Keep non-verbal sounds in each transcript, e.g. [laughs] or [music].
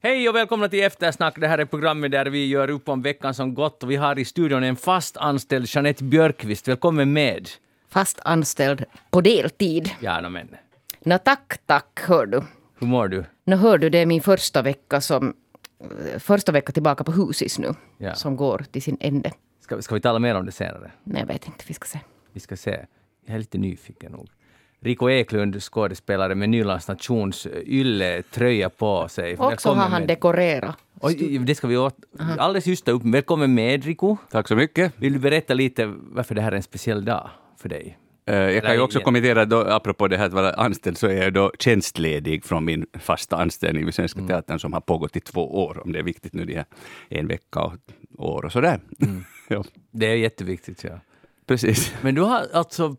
Hej och välkomna till Eftersnack. Det här är programmet där vi gör upp om veckan som gått. Och vi har i studion en fast anställd Jeanette Björkqvist. Välkommen med. Fast anställd på deltid. Ja, no, men. Nå tack, tack, hör du. Hur mår du? Nå hör du, det är min första vecka som... Första vecka tillbaka på Husis nu. Ja. Som går till sin ände. Ska, ska vi tala mer om det senare? Nej, jag vet inte. Vi ska se. Vi ska se. Jag är lite nyfiken nog. Rico Eklund, skådespelare med Nylands nations ylletröja på sig. Och så Välkommen har han med. dekorerat. Oj, det ska vi åt... alldeles just ta upp. Välkommen med Rico. Tack så mycket. Vill du berätta lite varför det här är en speciell dag för dig? Eh, Jag kan ju också kommentera, då, apropå det här att vara anställd, så är jag då tjänstledig från min fasta anställning vid Svenska Teatern som har pågått i två år, om det är viktigt nu, de här en vecka och år och sådär. [laughs] ja, Det är jätteviktigt, ja. precis. Men du har alltså eh,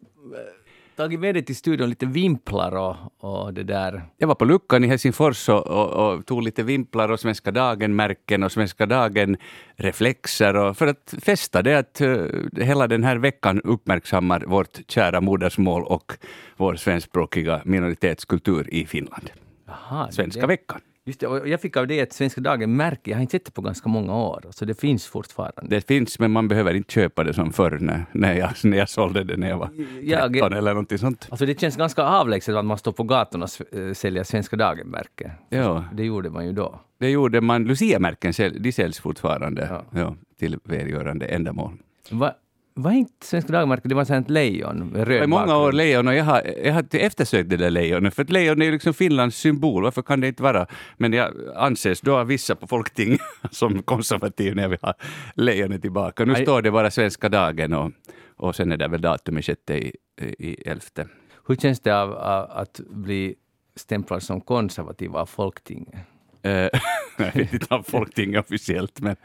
tagit med dig till studion lite vimplar och, och det där. Jag var på Luckan i Helsingfors och, och, och tog lite vimplar och Svenska Dagen-märken och Svenska Dagen-reflexer och för att fästa det att eh, hela den här veckan uppmärksammar vårt kära modersmål och vår svenskspråkiga minoritetskultur i Finland. Aha, Svenska det, veckan. Just det, och jag fick av det ett Svenska Dagen-märke. Jag har inte sett det på ganska många år, så det finns fortfarande. Det finns, men man behöver inte köpa det som förr när, när, jag, när jag sålde det när jag var Jag- 13 eller någonting sånt. Alltså det känns ganska avlägset att man står på gatorna och äh, säljer Svenska Dagen-märke. Ja, Det gjorde man ju då. det gjorde man. Lucia-märken säljs fortfarande Ja. ja. till välgörande ändamål. Va, var inte Svenska Dagen-märke, det var ett lejon med röd I många bakgrund. år lejon och jag har, jag har eftersökt det där lejonet, för att lejon är ju liksom Finlands symbol, varför kan det inte vara? Men jag anses då av vissa på Folkting [laughs] som konservativ när jag vill ha lejonet tillbaka. Nu Aj. står det bara Svenska dagen och, och sen är det väl datumet sjätte i, i elfte. Hur känns det av, av att bli stämplad som konservativ av Folktinget? Eh, [laughs] jag vet inte om Folkting officiellt, men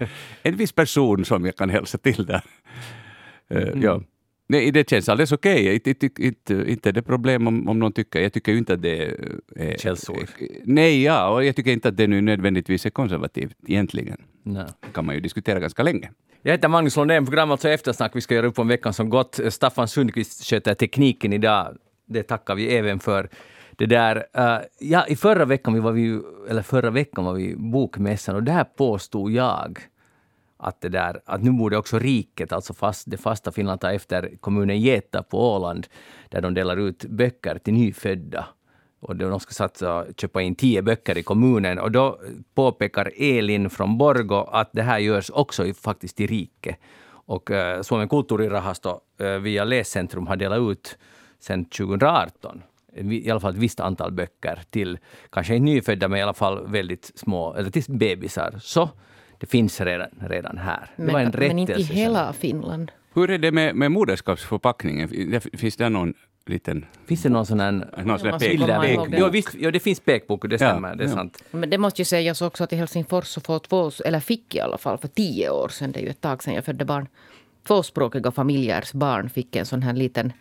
en viss person som jag kan hälsa till där. Eh, ja. Nej, det känns alldeles okej. Inte, inte, inte, inte det problem om, om någon tycker. Jag tycker ju inte att det är... Källsord. Nej, ja, och jag tycker inte att det nu nödvändigtvis är konservativt egentligen. Nej. Det kan man ju diskutera ganska länge. Jag heter Magnus Lundén, program alltså Eftersnack. Vi ska göra upp om veckan som gått. Staffan Sundqvist sköter tekniken idag. Det tackar vi även för. Det där, eh, ja, I förra veckan, vi var vi, eller förra veckan var vi Bokmässan och där påstod jag att, det där, att nu borde också riket, alltså fast, det fasta Finland, ta efter kommunen Geta på Åland, där de delar ut böcker till nyfödda. Och de ska satsa, köpa in tio böcker i kommunen. Och då påpekar Elin från Borgo att det här görs också i, faktiskt i riket. Och eh, Suomen kulttuurirahasto eh, via Läscentrum har delat ut sedan 2018 eh, i alla fall ett visst antal böcker till, kanske inte nyfödda, men i alla fall väldigt små, eller till bebisar. Så det finns redan, redan här. Det var en Men, men inte i rättelse. hela Finland. Hur är det med, med moderskapsförpackningen? Det- Finns det någon liten... Finns det någon sån här Någon sån här måste pek, komma bilder? ihåg det. Jo, visst, jo, det finns pekbok, det stämmer. det är ja. sant. Men det måste ju sägas också att i Helsingfors så får två, eller fick i alla fall för tio år sedan, det är ju ett tag sedan jag födde barn, tvåspråkiga familjers barn fick en sån här liten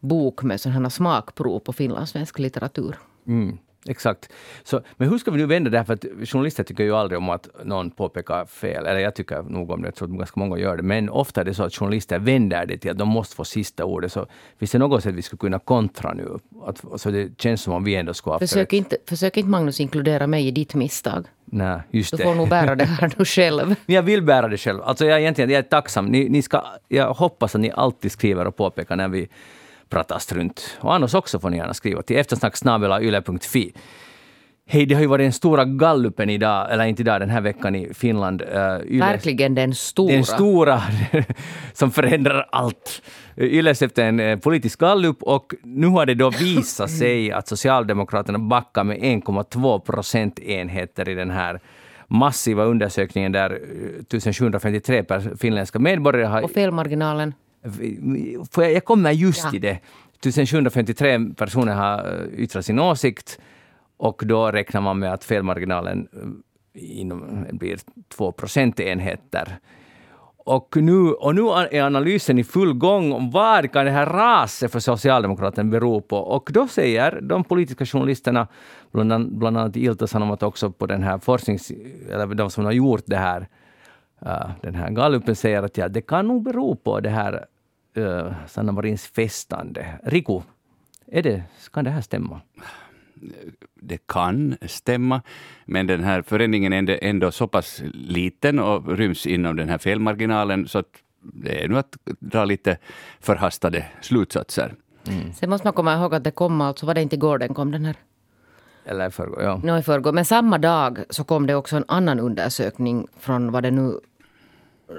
bok med sådana smakprov på finlandssvensk litteratur. Mm, exakt. Så, men hur ska vi nu vända det här? För att journalister tycker ju aldrig om att någon påpekar fel. Eller jag tycker nog om det, jag tror att ganska många gör det. Men ofta är det så att journalister vänder det till att de måste få sista ordet. Så finns det något sätt vi skulle kunna kontra nu? Att, så det känns som om vi ändå skulle ha Försök inte, försök inte Magnus inkludera mig i ditt misstag. Nej, just Du det. får nog bära det här [laughs] nu själv. Jag vill bära det själv. Alltså jag, egentligen, jag är tacksam. Ni, ni ska, jag hoppas att ni alltid skriver och påpekar när vi pratar strunt. Och annars också får ni gärna skriva till eftersnacksnabelayle.fi. Hej, det har ju varit den stora gallupen idag, eller inte idag, den här veckan i Finland. Uh, Yle, Verkligen den stora. Den stora [laughs] som förändrar allt. Yle släppte en eh, politisk gallup och nu har det då visat [laughs] sig att Socialdemokraterna backar med 1,2 procentenheter i den här massiva undersökningen där eh, 1753 per finländska medborgare har... Och felmarginalen. Får jag, jag kommer just Ja. till det. 1753 personer har eh, yttrat sin åsikt och då räknar man med att felmarginalen eh, inom, blir 2 procentenheter. Och nu, och nu är analysen i full gång om vad kan det här raset för Socialdemokraterna bero på. Och då säger de politiska journalisterna, bland, an- bland annat i Ilta-Sanomat också på den här forsknings... Eller de som har gjort det här, uh, den här gallupen säger att ja, det kan nog bero på det här uh, Sanna Marins festande. Riku, är det, kan det här stämma? det kan stämma, men den här förändringen är ändå så pass liten och ryms inom den här felmarginalen så att det är nu att dra lite förhastade slutsatser. Mm. Sen måste man komma ihåg att det kom alltså, var det inte igår den kom den här? Eller i förrgår, ja. No, i förrgår. Men samma dag så kom det också en annan undersökning från vad det nu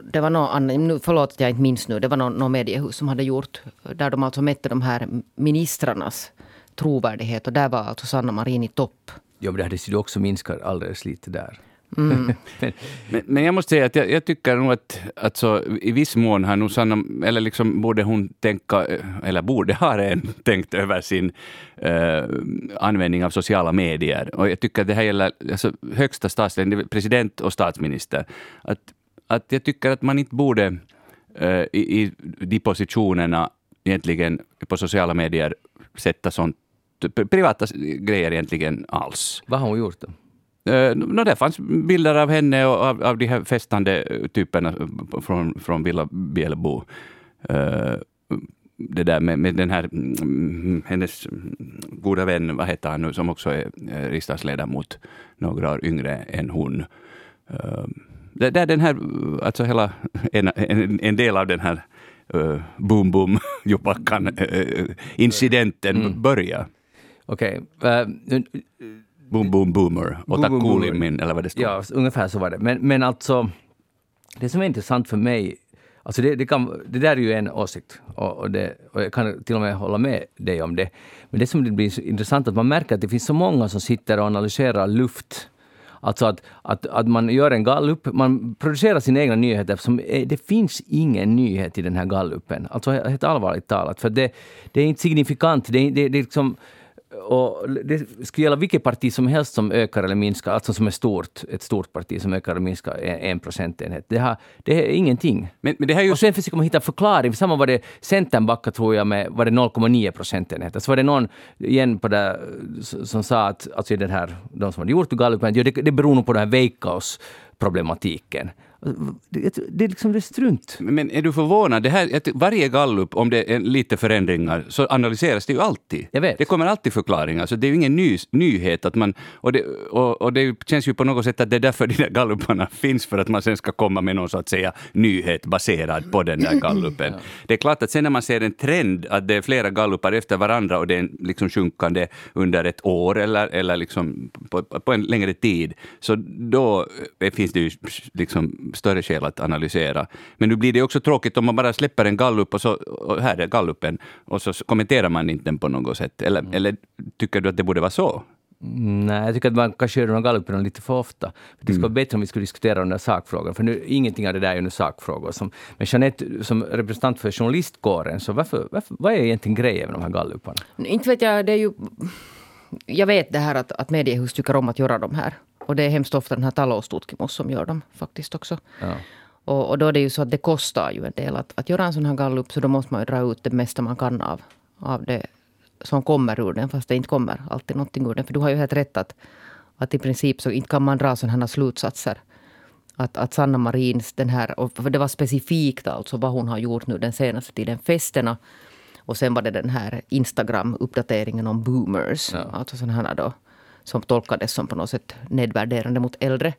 det var någon nu, förlåt att jag inte minns nu, det var någon, någon mediehus som hade gjort, där de alltså mätte de här ministrarnas trovärdighet och där var alltså Sanna Marin i topp. Ja, men det hade ju också minskat alldeles lite där. Mm. [laughs] men, men, jag måste säga att jag, jag tycker nog att alltså, i viss mån har nog Sanna, eller liksom borde hon tänka, eller borde ha redan [laughs] tänkt över sin uh, användning av sociala medier. Och jag tycker att det här gäller alltså, högsta statsledning, president och statsminister. Att, att jag tycker att man inte borde uh, i, i de positionerna egentligen på sociala medier sätta sånt privata grejer egentligen alls. Vad har hon gjort då? Uh, no, det fanns bilder av henne och av, av de här festande typerna från, från Villa Bjälbo. Uh, det där med, med den här, mm, hennes goda vän, vad heter han nu, som också är riksdagsledamot, några år yngre än hon. Uh, det, det är den här, alltså hela, en, en, en del av den här uh, boom boom [laughs] Jupakkan uh, incidenten mm. börjar. Okej. Okay. Uh, Boom Boom Boomer, Otakulimin eller vad det står. Ja, ungefär så var det. Men, men alltså, det som är intressant för mig, alltså det, det, kan, det där är ju en åsikt och, och, det, och jag kan till och med hålla med dig om det. Men det som blir så intressant är att man märker att det finns så många som sitter och analyserar luft Alltså att, att, att man gör en gallup, man producerar sina egna nyheter. Som det finns ingen nyhet i den här gallupen. Alltså helt allvarligt talat. För det, det är inte signifikant. Det, det, det är liksom, och det skulle gälla vilket parti som helst som ökar eller minskar, alltså som är stort, ett stort parti som ökar eller minskar en procentenhet. Det, har, det är ingenting. Men, men det här just... Och sen försöker man hitta förklaring. Samma var det Centern backade, tror jag, med var det 0,9 procentenheter. Så var det någon igen på det, som sa att alltså den här, de som hade gjort gallupen, ja, det, det beror nog på den här Veikkaus-problematiken. Det, det, är liksom det är strunt. Men är du förvånad? Det här, varje gallup, om det är lite förändringar, så analyseras det ju alltid. Jag vet. Det kommer alltid förklaringar, så det är ju ingen ny, nyhet. Att man, och, det, och, och det känns ju på något sätt att det är därför de där galluparna [laughs] finns, för att man sen ska komma med någon så att säga nyhet baserad på den där gallupen. Ja. Det är klart att sen när man ser en trend, att det är flera gallupar efter varandra och det är liksom sjunkande under ett år eller, eller liksom på, på en längre tid, så då finns det ju liksom större skäl att analysera. Men nu blir det också tråkigt om man bara släpper en gallup och så, och här är gallupen, och så kommenterar man inte den på något sätt. Eller, mm. eller tycker du att det borde vara så? Nej, jag tycker att man kanske gör de här galluperna lite för ofta. Det skulle vara mm. bättre om vi skulle diskutera de där sakfrågorna, för nu, ingenting av det där är ju nu sakfrågor. Som, men Jeanette, som representant för journalistkåren, så varför, varför, vad är egentligen grejen med de här galluparna? Inte vet jag, det är ju... Jag vet det här att, att mediehus tycker om att göra de här. Och det är hemskt ofta den här taloustutkimos som gör dem faktiskt också. Ja. Och, och, då är det ju så att det kostar ju en del att, att göra en sån här gallup. Så då måste man ju dra ut det mesta man kan av, av det som kommer ur den. Fast det inte kommer alltid någonting ur den. För du har ju helt rätt att, att i princip så inte kan man dra sådana här slutsatser. Att, att Sanna Marins, den här, och det var specifikt alltså vad hon har gjort nu den senaste tiden. Festerna. Och sen var det den här Instagram-uppdateringen om boomers. Ja. Alltså sådana här då som tolkades som på något sätt nedvärderande mot äldre.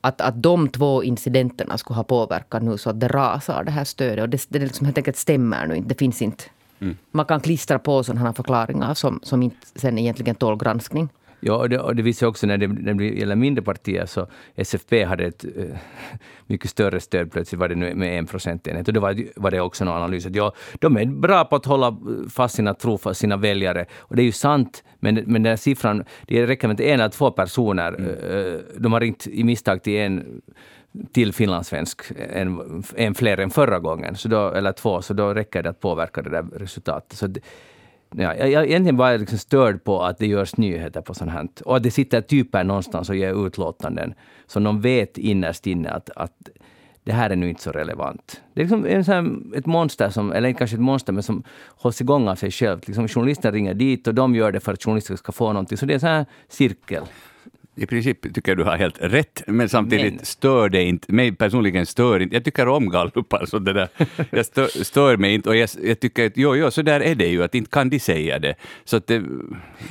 Att, att de två incidenterna skulle ha påverkat nu så att det rasar det här stödet. Och det, det liksom helt enkelt stämmer nu inte. Det finns inte. Mm. Man kan klistra på sådana här förklaringar som, som inte sen egentligen tål granskning. Ja, och det, och det visar också när det, när det gäller mindre partier, så SFP hade ett uh, [laughs] mycket större stöd plötsligt, var det nu med en procentenhet. Och då var, var det också en analys att ja, de är bra på att hålla fast sina trofast sina väljare. Och det är ju sant, men, men den siffran, det räcker med en eller två personer. Mm. Uh, de har ringt i misstag till en till finlandssvensk, en, en fler än förra gången, så då, eller två, så då räcker det att påverka det där resultatet. Så det, Ja, jag, jag egentligen var liksom störd på att det görs nyheter på sånt här. Och att det sitter typer någonstans och ger utlåtanden. som de vet innerst inne att, att det här är nu inte så relevant. Det är liksom en sån, ett monster, som, eller kanske ett monster, men som hålls igång av sig självt. Liksom journalister ringer dit och de gör det för att journalister ska få någonting. Så det är en sån här cirkel i princip tycker jag du har helt rätt, men samtidigt Men- stör det inte, mig personligen stör inte, jag tycker om gallupar, så det där, jag stör, stör mig inte och jag, jag tycker att jo, jo, så där är det ju, att inte kan de säga det. Så det,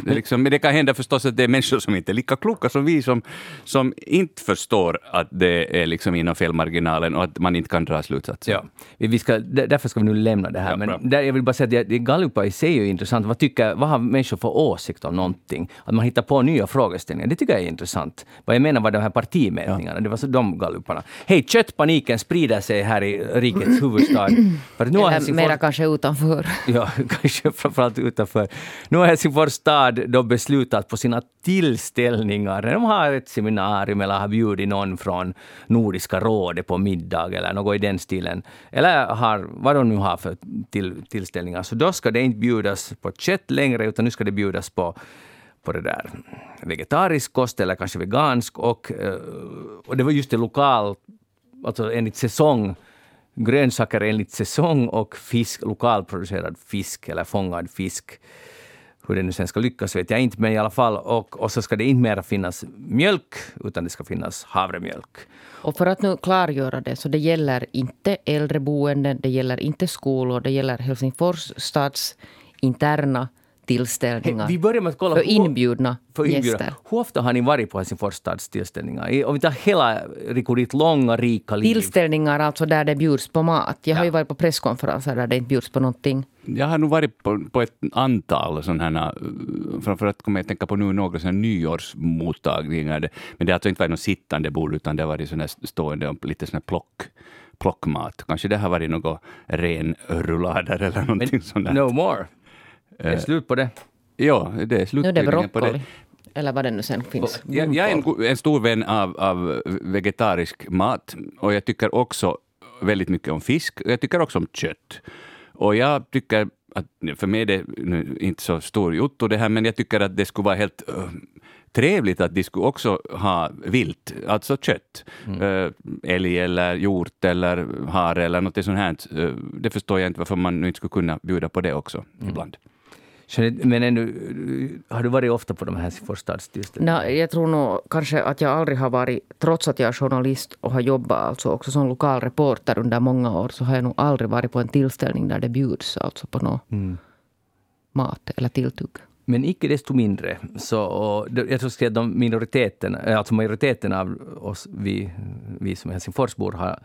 det liksom, men det kan hända förstås att det är människor som inte är lika kloka som vi, som, som inte förstår att det är liksom inom felmarginalen och att man inte kan dra slutsatser. Ja, vi ska, där- därför ska vi nu lämna det här. Ja, men där, jag vill bara säga att gallupar i sig är ju intressant. Vad, tycker, vad har människor för åsikt om någonting? Att man hittar på nya frågeställningar, det tycker jag är intressant. Vad jag menar var de här partimätningarna, det var så de galluparna. Hej, köttpaniken sprider sig här i rikets huvudstad. [clears throat] För nu Eller Helsingfors- mera kanske utanför. [laughs] Ja, kanske framförallt utanför. Nu har Helsingfors stad då beslutat på sina tillställningar, när de har ett seminarium eller har bjudit någon från Nordiska rådet på middag eller något i den stilen, eller har, vad de nu har för till, tillställningar, så då ska det inte bjudas på kött längre, utan nu ska det bjudas på på det där vegetarisk kost eller kanske vegansk och, eh, och det var just det lokal, alltså enligt säsong grönsaker enligt säsong och fisk, lokalproducerad fisk eller fångad fisk. Hur det nu sen ska lyckas vet jag inte, men i alla fall. Och, och så ska det inte mera finnas mjölk, utan det ska finnas havremjölk. Och för att nu klargöra det, så det gäller inte äldreboenden, det gäller inte skolor, det gäller Helsingfors stads interna tillställningar. Vi börjar med att kolla för på- inbjudna för inbjudna. gäster. Hur ofta har ni varit på Helsingfors stads tillställningar? Om vi tar hela ditt långa, rika liv. Tillställningar alltså där det bjuds på mat. Jag har ju varit på presskonferenser där det inte bjuds på någonting. Jag har nog varit på, på ett antal sådana här, eh, framförallt kommer jag att tänka på nu några sådana nyårsmottagningar. Men det har alltså inte varit något sittande bord, utan det har varit sådana stående och lite sådana plock, plockmat. Kanske det har varit något ren rullader eller någonting sånt där. No more. Det är slut på det. Ja, det är Nu är det broccoli. det. Eller vad det nu sen finns. Jag, jag är en, en stor vän av, av vegetarisk mat och jag tycker också väldigt mycket om fisk. och Jag tycker också om kött. Och jag tycker att, för mig är det nu inte så stor jotto det här, men jag tycker att det skulle vara helt uh, trevligt att de skulle också ha vilt, alltså kött. Uh, älg eller hjort eller hare eller något sånt här. Uh, det förstår jag inte varför man nu inte skulle kunna bjuda på det också ibland. Men ännu, har du varit ofta på de här Helsingfors stads tillställningarna? Nej, jag tror nog kanske att jag aldrig har varit, trots att jag är journalist och har jobbat alltså också som lokal reporter under många år, så har jag nog aldrig varit på en tillställning där det bjuds alltså på något mat eller tilltugg. Men icke desto mindre, så, och jag tror att de minoriteten, eh, alltså majoriteten av oss, vi, vi som är Helsingforsbor, har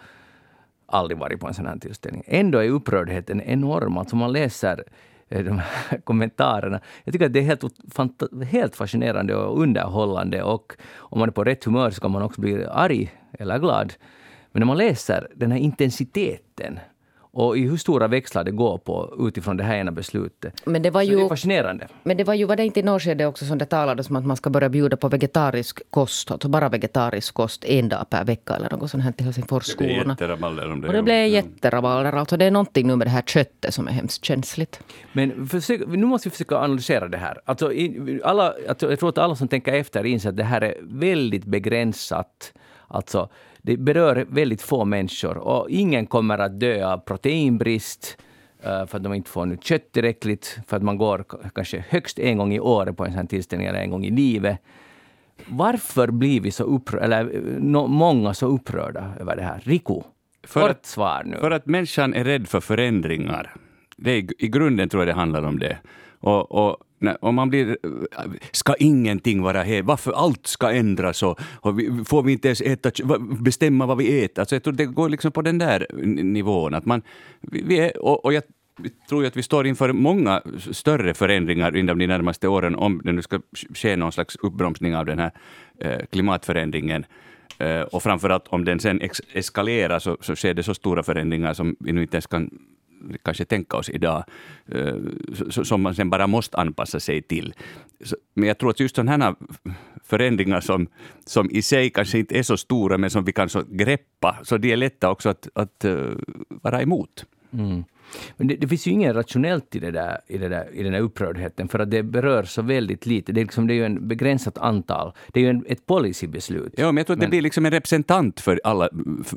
aldrig varit på en sån här tillställning. Ändå är upprördheten enorm. Alltså man läser Eh, de här [laughs] kommentarerna. Jag tycker att det är helt, helt fascinerande och underhållande och om man är på rätt humör så kan man också bli arg eller glad. Men när man läser den här intensiteten och i hur stora växlar det går på utifrån det här ena beslutet. Men det var Så det är ju, fascinerande. men det var ju, var det inte i något skede också som det talades om att man ska börja bjuda på vegetarisk kost, alltså bara vegetarisk kost en dag per vecka eller något sånt här till Helsingforsskolorna. jätterabalder om det. Och det blev jätterabalder. Alltså det är någonting nu med det här köttet som är hemskt känsligt. Men försök, nu måste vi försöka analysera det här. Alltså, alla, alltså, jag tror att alla som tänker efter inser att det här är väldigt begränsat. Alltså, det berör väldigt få människor och ingen kommer att dö av proteinbrist eh, för att de inte får nu kött tillräckligt, för att man går kanske högst en gång i året på en sån tillställning eller en gång i livet. Varför blir vi så upprörda, eller eh, många så upprörda över det här? Riku, För kort att- svar nu. För att människan är rädd för förändringar. Det är, I grunden tror jag det handlar om det. Och, och om man blir... Ska ingenting vara här? Varför allt ska ändras? Och, och vi, får vi inte ens äta, bestämma vad vi äter? Alltså jag tror det går liksom på den där nivån. Att man, vi, är, och, och jag tror ju att vi står inför många större förändringar inom de närmaste åren om det nu ska ske någon slags uppbromsning av den här eh, klimatförändringen. Eh, och framförallt om den sen eskalerar så, så sker det så stora förändringar som vi nu inte ens kan kanske tänka oss idag, eh, som man sen bara måste anpassa sig till. Men jag tror att just sådana här förändringar som, som i sig kanske inte är så stora, men som vi kan så greppa, så de är lätta också att, att eh, vara emot. Mm. Men det, det finns ju inget rationellt i, det där, i, det där, i den där upprördheten, för att det berör så väldigt lite. Det är, liksom, det är ju en begränsat antal. Det är ju en, ett policybeslut. Ja, men jag tror att det Men- blir liksom en representant för alla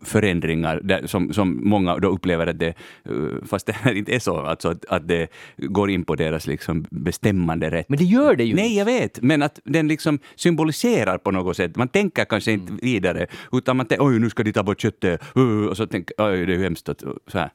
förändringar där, som, som många då upplever att det, eh, fast det här inte är så, alltså att, att det går in på deras liksom bestämmande rätt. Men det gör det ju Nej, jag vet, men att den liksom symboliserar på något sätt. Man tänker kanske inte Mm. vidare, utan man tänker oj, nu ska de ta bort köttet, uh, och så tänker oj, det är ju hemskt. Att, så här.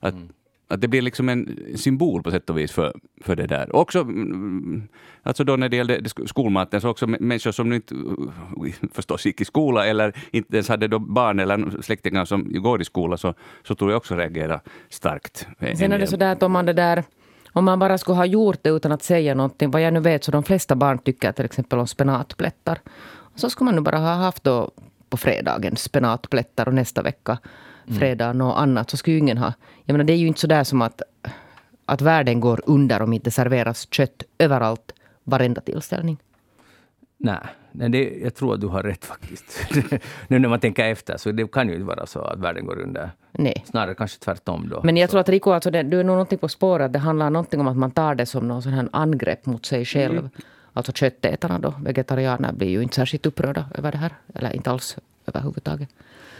Att, Mm. Att det blir liksom en symbol på sätt och vis för, för det där. Också, mm, alltså då när det gällde sk- skolmaten, så också mä- människor som nu inte [laughs] förstås gick i skola eller inte ens hade då barn eller släktingar som går i skola, så, så tror jag också reagera starkt. Sen är det så där att om man det där om man bara skulle ha gjort det utan att säga någonting, vad jag nu vet så de flesta barn tycker till exempel om spenatplättar. Så skulle man nu bara ha haft då på fredagen spenatplättar och nästa vecka fredag något annat. Så skulle ju ingen ha. Jag menar det är ju inte så där som att, att världen går under om inte serveras kött överallt, varenda tillställning. Nej, nej det, jag tror att du har rätt faktiskt. [laughs] nu när man tänker efter, så det kan ju inte vara så att världen går under. Nej. Snarare kanske tvärtom då. Men jag tror att Rico, alltså det, du är nog någonting på spåret. Det handlar någonting om att man tar det som någon sån här angrepp mot sig själv. Alltså köttätarna då, vegetarianer blir ju inte särskilt upprörda över det här. Eller inte alls överhuvudtaget.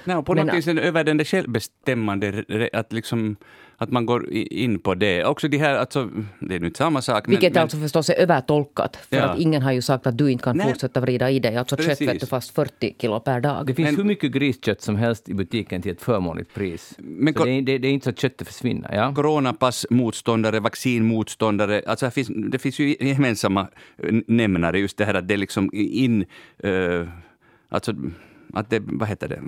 Nej, och på Men- något vis en- över den där självbestämmande, att, liksom, att man går in på det. Också de här, alltså, det är nu inte samma sak. Vilket men, alltså förstås är övertolkat. För Ja. att ingen har ju sagt att du inte kan Nej. fortsätta vrida i dig. Alltså kött Precis. vet du fast 40 kilo per dag. Det finns Men- hur mycket griskött som helst i butiken till ett förmånligt pris. Men det, är, det, det är inte så att köttet försvinner. Ja? coronapassmotståndare, vaccinmotståndare. Alltså här finns, det finns ju gemensamma nämnare, just det här att det är liksom in... eh, alltså, att det, vad heter det?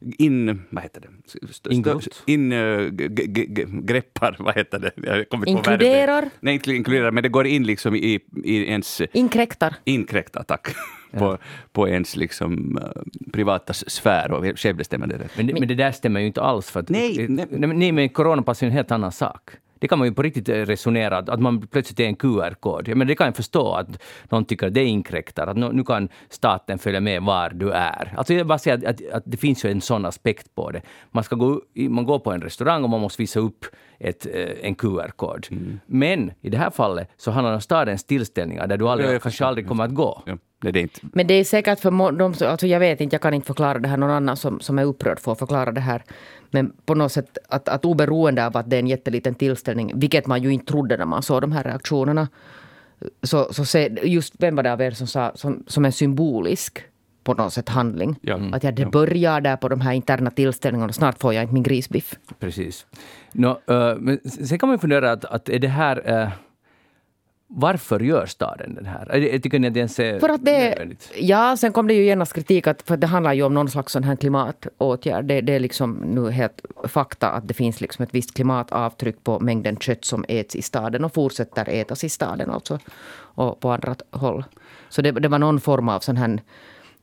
[laughs] In, vad heter det? Ingrott? In, eh, g- g- g- greppar, vad heter det? Jag kommer inte på. Inkluderar? Nej, inte inkluderar, men det går in liksom i, i ens Inkräktar. inkräkta, tack, [laughs] på, på ens liksom, eh, privata sfär och självbestämmande. Men, det- men det där stämmer ju inte alls. För att, Nej, nej. nej. men- nej, men coronapass är en helt annan sak. Det kan man ju på riktigt eh, resonera, att man plötsligt är en QR-kod. Men det kan jag förstå att någon tycker att det inkräktar, att nu kan staten följa med var du är. Alltså jag bara säger att, att, att det finns ju en sån aspekt på det. Man, ska gå, man går på en restaurang och man måste visa upp ett, eh, en QR-kod. Men i det här fallet så handlar det om stadens tillställningar där du aldrig, Ja, kanske aldrig kommer att gå. Ja, det är inte. Men det är säkert för de som, alltså jag vet inte, jag kan inte förklara det här. Någon annan som, som är upprörd får förklara det här. Men på något sätt att, att oberoende av att det är en jätteliten tillställning, vilket man ju inte trodde när man såg de här reaktionerna. Så, så se, just vem var det av er som sa som, som en symbolisk på något sätt handling. Ja. Mm. Att ja, det Ja. börjar där på de här interna tillställningarna och snart får jag inte min grisbiff. Precis. Nå, eh, men sen kan man ju fundera att, att är det här... eh, varför gör staden den här? Jag tycker ni att det ens är För att det, nödvändigt? ja, sen kom det ju genast kritik att för det handlar ju om någon slags sån här klimatåtgärd. Det, det är liksom nu helt fakta att det finns liksom ett visst klimatavtryck på mängden kött som äts i staden och fortsätter ätas i staden alltså. Och på andra håll. Så det, det var någon form av sån här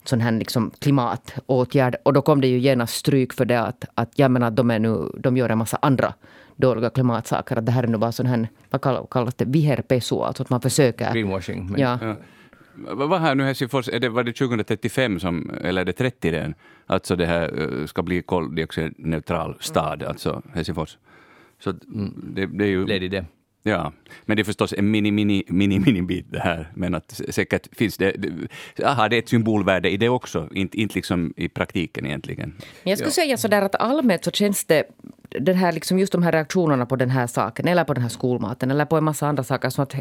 sån här liksom klimatåtgärd. Och då kom det ju genast stryk för det att, att jag menar, de, är nu, de gör en massa andra dåliga klimatsaker. Att det här är nu bara sån här, vad kallas- det, viherpesu, alltså att man försöker... Greenwashing. Men, Ja. Ja. Vad här nu Helsingfors, är det, var det 2035 som, eller är det 30 redan? Alltså det här eh, ska bli koldioxidneutral stad, alltså Helsingfors. Så det, det är ju... Led i det. Ja, men det är förstås en mini, mini, mini, mini bit det här. Men att säkert finns det, det, aha, det är ett symbolvärde i det också, inte, inte liksom i praktiken egentligen. Men jag skulle säga sådär att allmänt så känns det, den här, liksom just de här reaktionerna på den här saken, eller på den här skolmaten, eller på en massa andra saker, som att,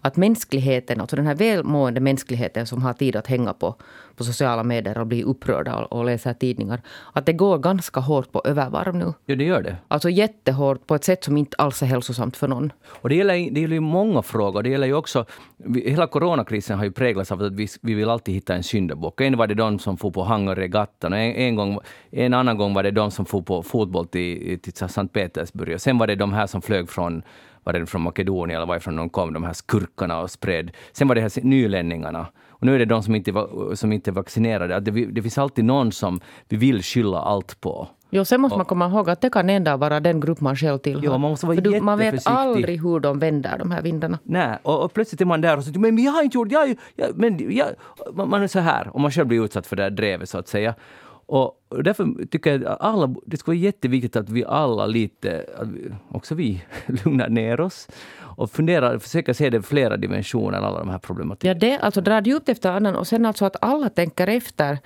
att mänskligheten, alltså den här välmående mänskligheten som har tid att hänga på, på sociala medier och bli upprörda och, och läsa tidningar, att det går ganska hårt på övervarv nu. Ja, det gör det. Alltså jättehårt på ett sätt som inte alls är hälsosamt för någon. Och det gäller, det gäller ju många frågor. Det gäller ju också, hela coronakrisen har ju präglats av att vi, vi vill alltid hitta en syndabock. En var det de som får på hangarregattan och en, en, gång, en annan gång var det de som får på fotboll till, till Sankt Petersburg. Och sen var det de här som flög från var det från Makedonien eller varifrån de kom, de här skurkarna och spred. Sen var det här nylänningarna. Och nu är det de som inte, som inte är vaccinerade. Det, det finns alltid någon som vi vill skylla allt på. Jo, sen måste man komma ihåg att det kan ändå vara den grupp man själv tillhör. Ja, man måste vara du, man vet aldrig hur de vänder, de här vindarna. Nej, och, och plötsligt är man där och så men jag har inte gjort, jag, jag, men jag, man man är så här och man själv blir utsatt för det här drevet så att säga. Och därför tycker jag att alla, det skulle vara jätteviktigt att vi alla lite, vi, också vi, [laughs] lugnar ner oss och funderar, försöker se det i flera dimensioner, alla de här problematiken. Ja, det alltså drar djupt efter annan och sen alltså att alla tänker efter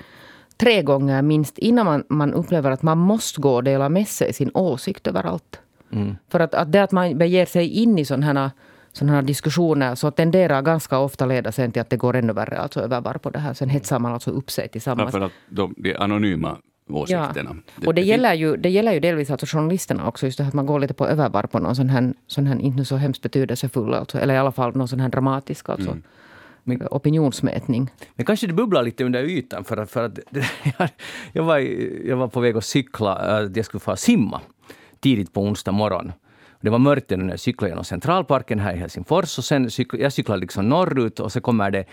tre gånger minst innan man, man upplever att man måste gå och dela med sig sin åsikt överallt. Mm. För att, att det att man beger sig in i sådana här, sådana här diskussioner så tenderar ganska ofta leda sen till att det går ännu värre, alltså övervar på det här. Sen hetsar man alltså upp sig tillsammans. Ja, för att de, de anonyma åsikterna. Ja. Och det gäller, ju, det gäller ju delvis alltså journalisterna också, just det att man går lite på övervar på någon sån här, sån här inte så hemskt betydelsefull, alltså, eller i alla fall någon sån här dramatisk alltså, mm. opinionsmätning. Men kanske det bubblar lite under ytan, för, för att [laughs] jag, var, jag var på väg att cykla, jag skulle få simma tidigt på onsdag morgon. Det var mörkt när jag cyklade genom Centralparken här i Helsingfors. Och sen cykl, jag cyklade liksom norrut och så kommer det,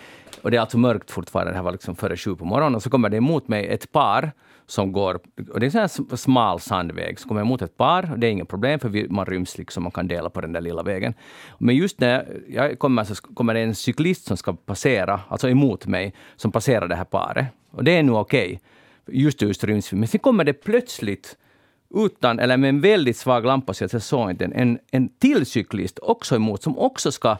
och det är alltså mörkt fortfarande, det här var liksom före sju på morgonen, och så kommer det emot mig ett par som går, och det är en sån här smal sandväg, så kommer jag emot ett par, och det är inget problem för vi, man ryms liksom, man kan dela på den där lilla vägen. Men just när jag kommer så kommer det en cyklist som ska passera, alltså emot mig, som passerar det här paret. Och det är nog okej. Okay. Just just ryms vi. Men sen kommer det plötsligt utan, eller med en väldigt svag lampa så jag såg inte en, en till cyklist också emot som också ska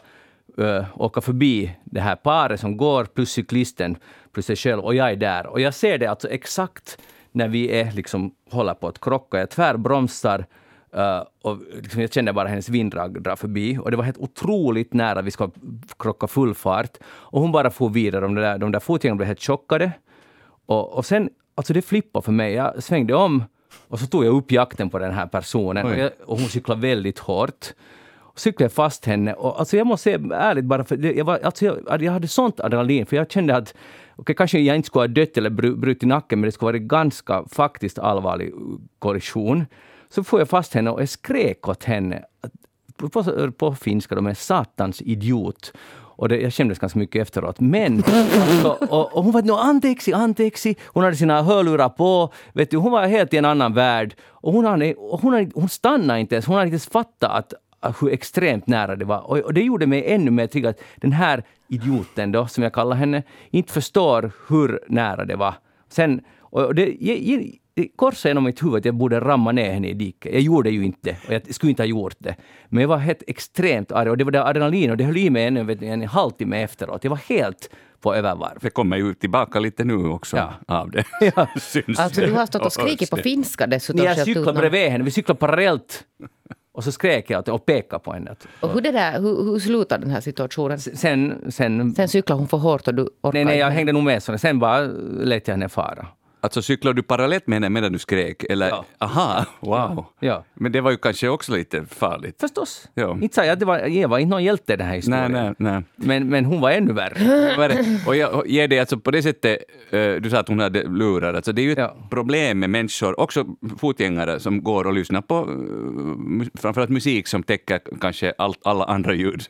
ö, åka förbi det här paret som går plus cyklisten plus sig själv och jag är där. Och jag ser det alltså exakt när vi är liksom, håller på att krocka. Jag tvärbromsar uh, och liksom, jag känner bara hennes vinddrag dra förbi. Och det var helt otroligt nära vi ska krocka full fart. Och hon bara for vidare. De där, de där fotgängarna blev helt chockade. Och, och sen, alltså det flippade för mig. Jag svängde om och så tog jag upp jakten på den här personen och, jag, och, hon cyklade väldigt hårt. Och cyklade fast henne och alltså jag måste säga ärligt bara för jag, var, alltså jag, jag hade sånt adrenalin för jag kände att okay, kanske jag inte skulle ha dött eller brutit nacken men det skulle varit ganska faktiskt allvarlig kollision. Så får jag fast henne och jag skrek åt henne på, på finska, de är satans idiot. Och det, jag kändes ganska mycket efteråt. Men, Så, och, och hon var no, antexi, antexi. Hon hade sina hörlurar på. Vet du, hon var helt i en annan värld. Och hon, hade, och hon, hade, hon stannade inte ens. Hon hade inte ens fattat att, hur extremt nära det var. Och, och det gjorde mig ännu mer triggad. Den här idioten då, som jag kallar henne, inte förstår hur nära det var. Sen, och det korsade genom mitt huvud att jag borde ramma ner henne i diket. Jag gjorde ju inte och jag skulle inte ha gjort det. Men jag var helt extremt arg och det var det adrenalin och det höll i mig ännu en halvtimme efteråt. Jag var helt på övervarv. Det kommer ju tillbaka lite nu också ja. av det. [laughs] Ja. [laughs] alltså du har stått och skrikit på finska dessutom. Jag cyklade bredvid henne, vi cyklade parallellt. Och så skrek jag och pekade på henne. Och hur, det där, hur, hur slutade den här situationen? Sen, sen, sen cyklade hon för hårt och du orkade Nej, nej jag hängde nog med. Sen bara lät jag henne fara. Alltså cyklade du parallellt med henne medan du skrek? Eller? Ja. Aha, wow. Ja. Men det var ju kanske också lite farligt. Förstås. Ja. Inte sa jag att det var, jag var inte någon hjälte i den här historien. Nej, nej, nej. Men, men hon var ännu värre. och jag ger dig alltså på det sättet, uh, du sa att hon hade lurar, alltså det är ju ett ja. problem med människor, också fotgängare som går och lyssnar på uh, framförallt musik som täcker kanske allt, alla andra ljud.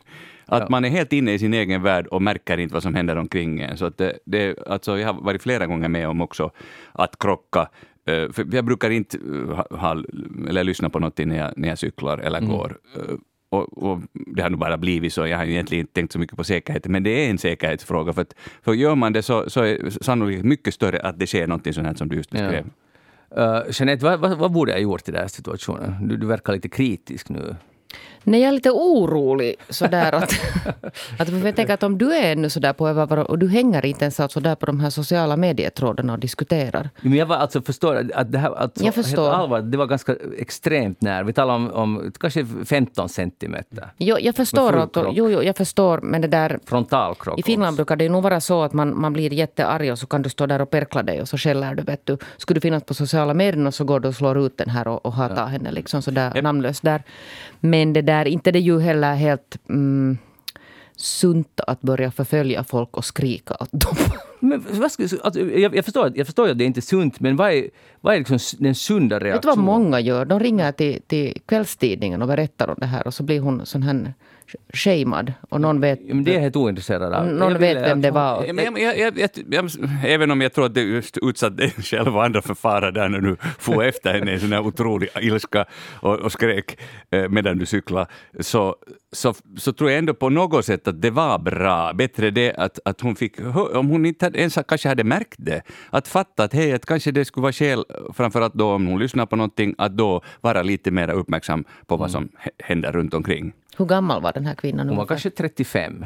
Att ja. man är helt inne i sin egen värld och märker inte vad som händer omkring en. Så att det, det, alltså jag har varit flera gånger med om också att krocka. Eh, för jag brukar inte eh, ha, eller lyssna på något när jag, när jag cyklar eller mm. går. Eh, och, och, det har nog bara blivit så. Jag har egentligen inte tänkt så mycket på säkerheten, men det är en säkerhetsfråga. För, att, för gör man det så, så är sannolikt mycket större att det sker något sånt här som du just beskrev. Ja. Uh, Jeanette, vad, vad, vad, borde jag ha gjort i den här situationen? Du, du verkar lite kritisk nu. Nej, jag är lite orolig sådär att, [laughs] att jag tänker att om du är ännu sådär på övervaro och du hänger inte ens alltså där på de här sociala medietrådarna och diskuterar. Men jag var alltså förstår att det här, alltså, jag förstår. Allvar, det var ganska extremt när. Vi talar om, om kanske 15 centimeter. Jo, jag förstår. Att, jo, jo, jag förstår, men det där... Frontalkrock. I Finland brukar det nog vara så att man, man blir jättearg och så kan du stå där och perkla dig och så skäller du. Vet du. Skulle du finnas på sociala medier så går du och slår ut den här och, och hatar ja. henne liksom sådär yep. namnlöst där. Men det där, inte det ju heller helt mm, sunt att börja förfölja folk och skrika åt dem. [laughs] Men vad ska, alltså, jag, jag, förstår, jag förstår att det är inte är sunt, men vad är, vad är liksom den sunda reaktionen? Vet du vad många gör? De ringer till, till kvällstidningen och berättar om det här och så blir hon sån här shamead. Och någon vet, Men det är jag helt ointresserad av. någon Jag vet vill vem det var. Men jag, jag, jag, även om jag tror att det just utsatt dig själv och andra för fara där när du får efter henne i sån här otrolig ilska och, och skrek eh, medan du cyklade, så, så, så tror jag ändå på något sätt att det var bra. Bättre det att, att hon fick, om hon inte hade, ens kanske hade märkt det, att fatta att hej, att kanske det skulle vara skäl, framförallt då om hon lyssnar på någonting, att då vara lite mer uppmärksam på vad som hä- händer runt omkring. Hur gammal var den här kvinnan? Hon var ungefär? kanske 35.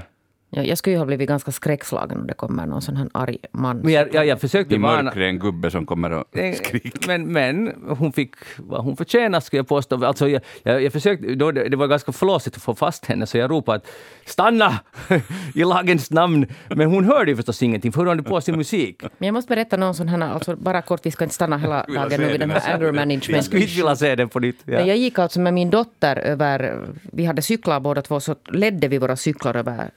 Ja, jag skulle ju ha blivit ganska skräckslagen om det kommer någon sån här arg man. Men jag, jag, jag försökte Det är varna... mörkare en gubbe som kommer och skriker. Men, men hon fick vad hon förtjänade, skulle jag påstå. Alltså, jag, jag, jag försökte, då, det det var ganska flåsigt att få fast henne, så jag ropade att ”stanna!” [laughs] i lagens namn. Men hon hörde ju förstås ingenting, för hon hade på sin musik. Men jag måste berätta någon sån här, alltså bara kort, vi ska inte stanna hela [laughs] dagen nu vid den här anger management. Jag skulle inte vilja se den på nytt. Men Ja. jag gick alltså med min dotter över, vi hade cyklar båda två, så ledde vi våra cyklar över,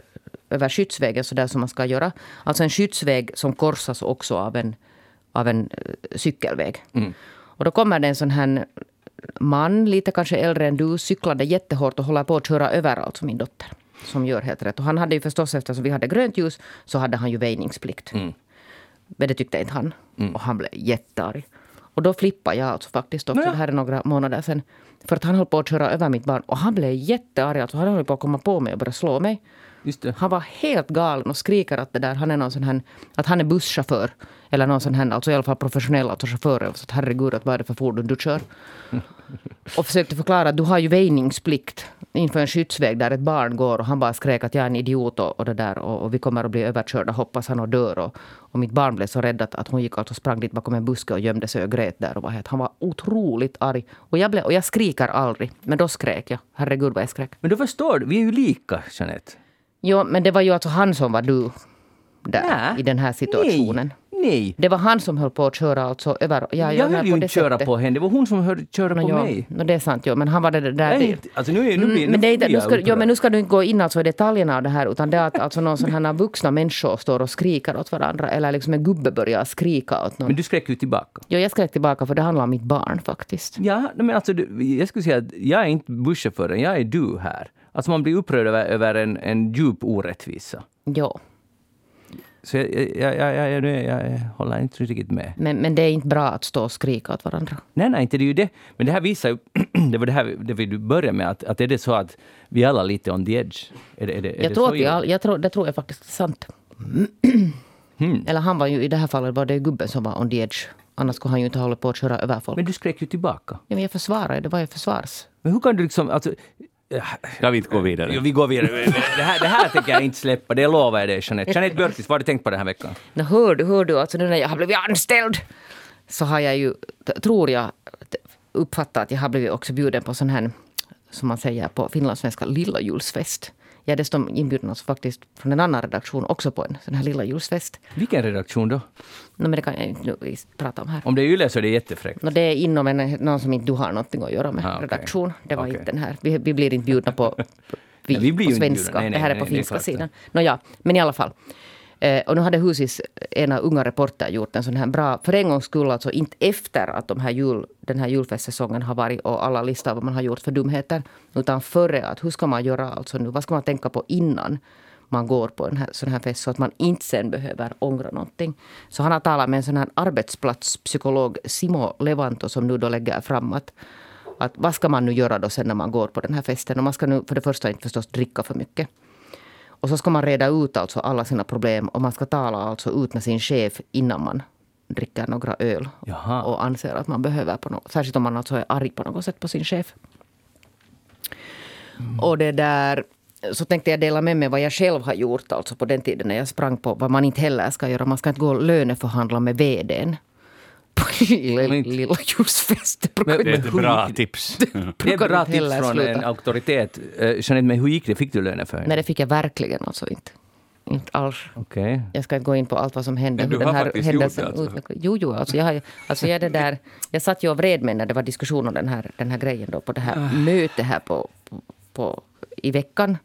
över skyddsvägen så där som man ska göra. Alltså en skyddsväg som korsas också av en, av en eh, cykelväg. Och då kommer det en sån här man, lite kanske äldre än du, cyklade jättehårt och håller på att köra över alltså min dotter. Som gör helt rätt. Och han hade ju förstås, eftersom vi hade grönt ljus, så hade han ju väjningsplikt. Men det tyckte inte han. Och han blev jättearg. Och då flippade jag alltså faktiskt också. Nåja. Det här är några månader sedan. För att han höll på att köra över mitt barn. Och han blev jättearg. Alltså han höll på att komma på mig och börja slå mig. Just det. Han var helt galen och skriker att det där, han är någon sån här, att han är busschaufför. Eller någon sån här, alltså i alla fall professionell alltså chaufför. Så att herregud, att vad är det för fordon du kör? [laughs] Och försökte förklara att du har ju väjningsplikt inför en skyddsväg där ett barn går. Och han bara skrek att jag är en idiot och, och det där. Och, och vi kommer att bli överkörda, hoppas han och dör. Och, och mitt barn blev så rädd att, att hon gick alltså och sprang dit bakom en buske och gömde sig och grät där. Och var helt, han var otroligt arg. Och jag, blev, och jag skriker aldrig. Men då skrek jag. Herregud vad jag skrek. Men du förstår, vi är ju lika, Jeanette. Jo, men det var ju alltså han som var du där Nä. i den här situationen. Nej, nej. Det var han som höll på att köra alltså över... Ja, jag höll ju inte köra sättet. på henne, det var hon som hörde köra Nå, på ja, mig. nå, det är sant, jo, men han var det där... Det, inte, alltså nu, är- nu, blir, Mm, men, det blir nu ska, jo, men nu ska du inte gå in alltså i detaljerna av det här utan det är att alltså någon sån här vuxna människor står och skriker åt varandra eller liksom en gubbe börjar skrika åt någon. Men du skrek ju tillbaka. Jo, jag skrek tillbaka för det handlar om mitt barn faktiskt. Ja, nej, men alltså, jag skulle säga att jag är inte busschauffören, jag är du här. Alltså man blir upprörd över, över en, en djup orättvisa. Jo, Så jag, jag, jag, jag, håller inte riktigt med. men, men det är inte bra att stå och skrika åt varandra. Nej, nej, inte det är ju det. Men det här visar ju, [clears throat] det var det här det vi började med, att, att är det så att vi alla är lite on the edge? Är det, är det, är Jag det tror så att vi illa? all, jag tror, det tror jag faktiskt är sant. [clears throat] Hmm. Eller han var ju, i det här fallet var det gubben som var on the edge. Annars skulle han ju inte hålla på att köra över folk. Men du skrek ju tillbaka. Ja, men jag försvarade, det var ju försvars. Men hur kan du liksom... Alltså, Ska vi inte gå vidare? Jo, vi går vidare. Det här, det här tänker jag inte släppa, det lovar jag dig Jeanette. Jeanette Björkqvist, vad har du tänkt på den här veckan? Nå, hör du, hör du, alltså nu när jag har blivit anställd så har jag ju, tror jag, uppfattat att jag har blivit också bjuden på sån här, som man säger på finlandssvenska, lilla julsfest. Jag är dessutom inbjuden alltså faktiskt från en annan redaktion också på en sån här lilla julsfest. Vilken redaktion då? No, men det kan jag inte nu prata om här. Om det är Yle så är det jättefräckt. No, det är inom en, någon som inte du har någonting att göra med. Ah, okej. Redaktion. Det var Okej. inte den här. Vi, vi blir inte bjudna på, [laughs] vi, Nej, vi blir på svenska. Nej, nej, det här är nej, på är finska det. sidan. No, ja, men i alla fall. Eh, och nu hade Husis ena unga reporter gjort en sån här bra, för en gångs skull alltså inte efter att de här jul, den här julfestsäsongen har varit och alla listar vad man har gjort för dumheter. Utan före att hur ska man göra alltså nu, vad ska man tänka på innan man går på en här, sån här fest så att man inte sen behöver ångra någonting. Så han har talat med en sån här arbetsplatspsykolog, Simo Levanto, som nu då lägger fram att, att vad ska man nu göra då sen när man går på den här festen? Och man ska nu för det första inte förstås dricka för mycket. Och så ska man reda ut alltså alla sina problem och man ska tala alltså ut med sin chef innan man dricker några öl. Jaha. Och anser att man behöver, på något, särskilt om man alltså är arg på något sätt på sin chef. Och det där, så tänkte jag dela med mig vad jag själv har gjort alltså på den tiden när jag sprang på vad man inte heller ska göra. Man ska inte gå och löneförhandla med vdn. På lilla, lilla ljusfest. Men- [laughs] Det är ett bra tips. Det är brukar bra tips från sluta. en auktoritet. Uh, Jeanette, men hur gick det? Fick du för Nej, det fick jag verkligen alltså inte. Inte alls. Okej. Jag ska inte gå in på allt vad som hände. Men du har den här faktiskt gjort det, alltså. Jo, jo, alltså jag, alltså jag, är det där, jag satt ju och vred mig när det var diskussion om den här, den här grejen då på det här mötet här på, på, på, i veckan.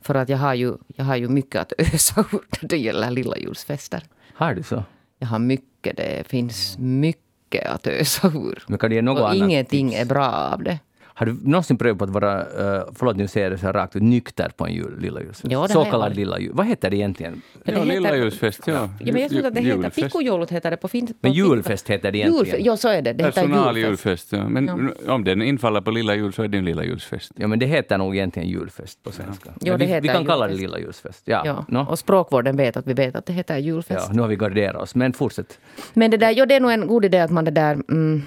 För att jag har, ju, jag har ju mycket att ösa [laughs] ur när det gäller lilla julsfester. Har du så? Jag har mycket, det finns mycket att ösa ur. Men kan du ge något Och annat ingenting tips? är bra av det. Har du någonsin prövat att vara, uh, förlåt nu säger jag det så här rakt ut, nykter på en jul, lilla julfest? Ja, så kallad lilla jul. Vad heter det egentligen? Ja, Ja, det lilla heter- julfest, ja. Ja, men jag trodde att det heter Julfest. pikkujoulut heter det på fint. Men julfest heter det egentligen. Julfe- ja, så är det. Det heter julfest. Personaljulfest, ja. Men om den infaller på lilla jul så är det en lilla julsfest. Ja, men det heter nog egentligen julfest på svenska. Jo, vi, vi kan kalla det julfest. lilla julfest. Ja, Ja. nå. Och språkvården vet att vi vet att det heter julfest. ja, nu har vi garderat oss. Men fortsätt. Men det, där, ja, det är nog en god idé att man det där, mm,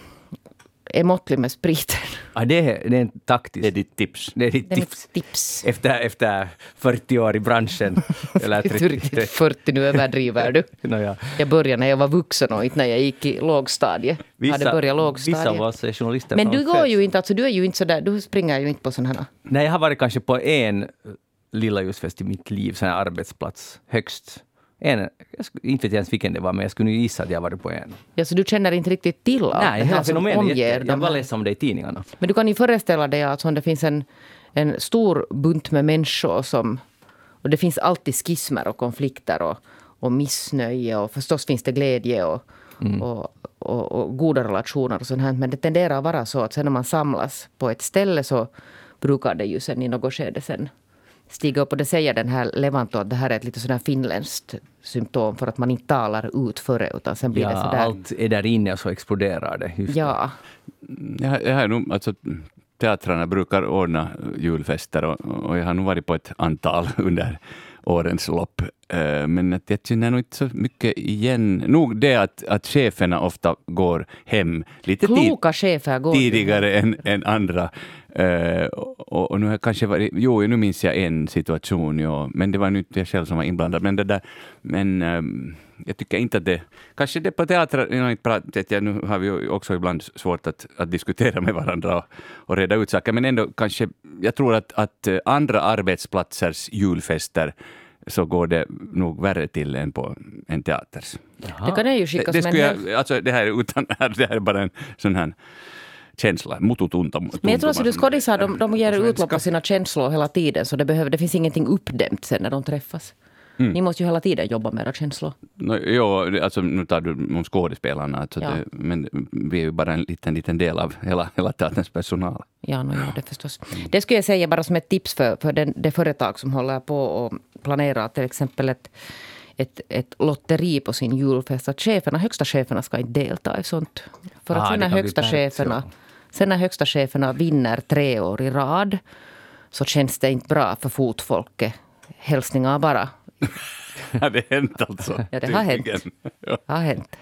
är måttlig med spriten. Ah, [laughs] det, är, det är en taktisk... Det är ditt tips. det är ditt Det är tips. tips. Efter, efter 40 år i branschen. [laughs] Eller Inte riktigt 40, nu överdriver du. [laughs] Nåja. Jag började när jag var vuxen och inte när jag gick i lågstadiet. Jag hade börjat vissa lågstadiet. av oss är journalister Men du går ju inte, alltså du är ju inte sådär, du springer ju inte på sådana här. Nej, jag har varit kanske på en lilla ljusfest i mitt liv, sån här arbetsplats, högst. En, inte vet jag ens vilken det var, men jag skulle nu gissa att jag varit på en. Ja, så du känner inte riktigt till allt Nej, det här som omger jätte... Jag bara läste om det i tidningarna. Men du kan ju föreställa dig att om det finns en, en stor bunt med människor som... Och det finns alltid skismer och konflikter och, och missnöje och förstås finns det glädje och, Mm. och, och, och goda relationer och sånt här. Men det tenderar att vara så att sen när man samlas på ett ställe så brukar det ju sen i något skede sen stiga upp. Och det säger den här Levanto att det här är ett lite sådär finländskt symptom för att man inte talar ut före utan sen blir Ja, det sådär. allt är där inne och så exploderar det. Just det. Ja, Jag, jag har nog, alltså, teatrarna brukar ordna julfester och, och jag har nog varit på ett antal [laughs] under årens lopp. Eh, Men att jag känner nog inte så mycket igen. Nog det att, att cheferna ofta går hem lite tid, chefer går tidigare än, än andra. Eh, och, och nu har jag kanske varit, jo, nu minns jag en situation, ja, men det var nu inte jag själv som var inblandad. Men, det där, men ehm, jag tycker inte att det... Kanske det på teatrar, nu har vi ju också ibland svårt att, att diskutera med varandra och, och reda ut saker, men ändå kanske, jag tror att, att eh, andra arbetsplatsers julfester så går det nog värre till än på en teaters. Det kan jag ju Det, skicka det, som en skulle jag, alltså det här är utan, [laughs] det här är bara en sån här känsla, mututunta. Men jag tror att du skådisar, de, de ger på utlopp på sina känslor hela tiden. Så det, behöver, det finns ingenting uppdämt sen när de träffas. Mm. Ni måste ju hela tiden jobba med era känslor. No, jo, alltså, nu tar du om skådespelarna, alltså Ja. det, men vi är ju bara en liten, liten del av hela, hela teaterns personal. Ja, no, ja, det förstås. Det skulle jag säga bara som ett tips för, för den, det företag som håller på och planerar till exempel ett, ett, ett lotteri på sin julfest. Att cheferna, högsta cheferna ska inte delta i sånt. För att Ah, sen högsta cheferna, ja. Sen när högsta cheferna vinner tre år i rad så känns det inte bra för fotfolket. Hälsningar bara. [laughs] Har det hänt alltså? Ja, det har hänt. Ja. har hänt.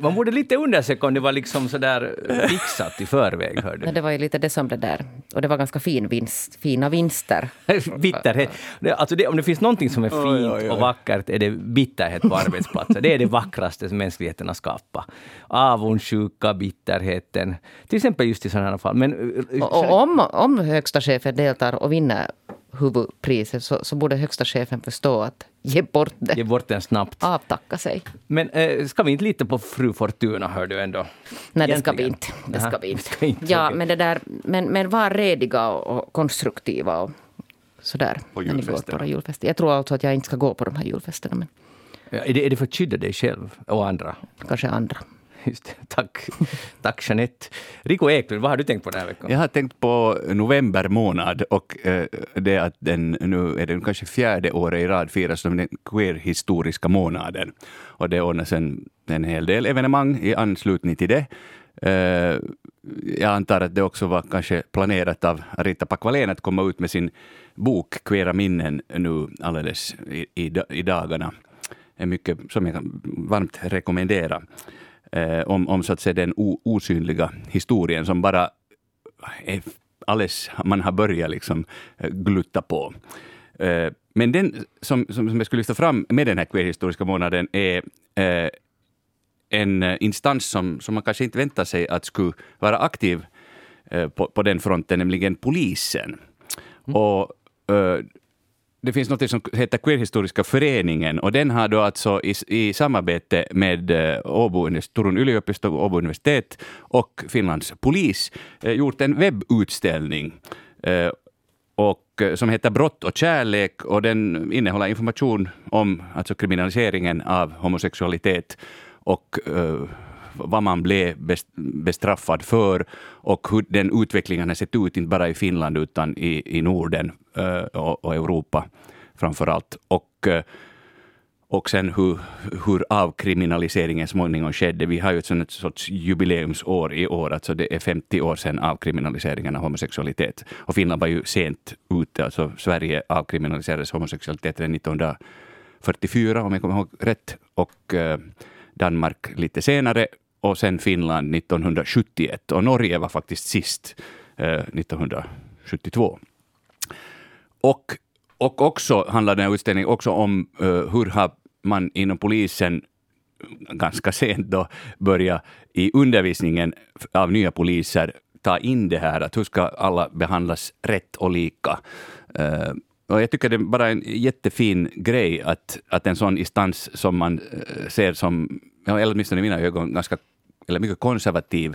Man borde lite undersöka om det var liksom sådär eh, fixat i förväg. Hörde. Men det var ju lite det som det där. Och det var ganska fin vinst, fina vinster. [laughs] Bitterhet. Alltså det, om det finns någonting som är fint Oj, oj, oj. och vackert är det bitterhet på arbetsplatser. Det är det vackraste som mänskligheten har skapat. Avundsjuka, bitterheten. Till exempel just i sådana här fall. Men, eh, Och, och om, om högsta chefen deltar och vinner huvudpriset så, så borde högsta chefen förstå att ge bort det. Ge bort den snabbt. Avtacka sig. Men eh, ska vi inte lita på fru Fortuna, hör du ändå? Nej, det ska vi inte. Det ska vi inte. ska inte, Ja, men, det där, men, men var rediga och, konstruktiva och sådär. På när ni går julfesterna. på våra julfester. Jag tror alltså att jag inte ska gå på de här julfesterna, men Ja, Är det, är det för att skydda dig själv och andra? kanske andra. [laughs] Just det. Tack. Tack Jeanette. Rico Eklund, vad har du tänkt på den här veckan? Jag har tänkt på november månad och eh, det att den nu är den kanske fjärde året i rad firas som den queer-historiska månaden. Och det ordnas en, en hel del evenemang i anslutning till det. Eh, jag antar att det också var kanske planerat av Rita Pakvalen att komma ut med sin bok Queera minnen nu alldeles i, i, i dagarna. är mycket som jag kan varmt rekommendera. Eh, om, om så att säga den osynliga historien som bara är alldeles, man har börjat liksom eh, glutta på. Eh, Men den som, som, som jag skulle lyfta fram med den här queerhistoriska månaden är eh, en eh, instans som, som man kanske inte väntar sig att skulle vara aktiv eh, på, på den fronten, nämligen polisen. Och eh, det finns något som heter Queerhistoriska föreningen och den har då alltså i, i samarbete med eh, Åbo, Turun yliopisto, Åbo universitet och Finlands polis eh, gjort en webbutställning eh, och, eh, som heter Brott och kärlek och den innehåller information om alltså kriminaliseringen av homosexualitet och eh, vad man blev bestraffad för och hur den utvecklingen har sett ut, inte bara i Finland utan i, i Norden eh, och, Europa framför allt. Och, eh, och sen hur, hur avkriminaliseringen småningom skedde. Vi har ju ett, sånt, sorts jubileumsår i år, alltså det är 50 år sedan avkriminaliseringen av homosexualitet. Och Finland var ju sent ute, alltså Sverige avkriminaliserades homosexualitet redan 1944 om jag kommer ihåg rätt, och eh, Danmark lite senare och sen Finland 1971 och Norge var faktiskt sist eh, 1972. Och och också handlar den här utställningen också om eh, hur har man inom polisen ganska sent då börja i undervisningen av nya poliser ta in det här att hur ska alla behandlas rätt och lika. Uh, och jag tycker det är bara en jättefin grej att, att en sån instans som man eh, ser som, eller åtminstone i mina ögon, ganska eller mycket konservativ.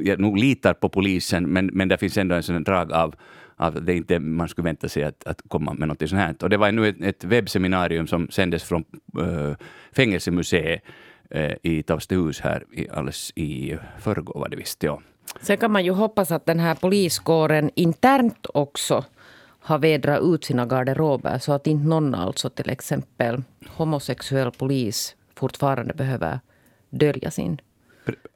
Jag nog litar på polisen, men, men det finns ändå en sån drag av att det inte man skulle vänta sig att, att komma med något sånt här. Och det var nu ett, ett webbseminarium som sändes från äh, Fängelsemuseet äh, i Tavstehus här i, alldeles i förrgår var det visst. Ja. Sen kan man ju hoppas att den här poliskåren internt också har vädrat ut sina garderober så att inte någon, alltså till exempel homosexuell polis, fortfarande behöver dölja sin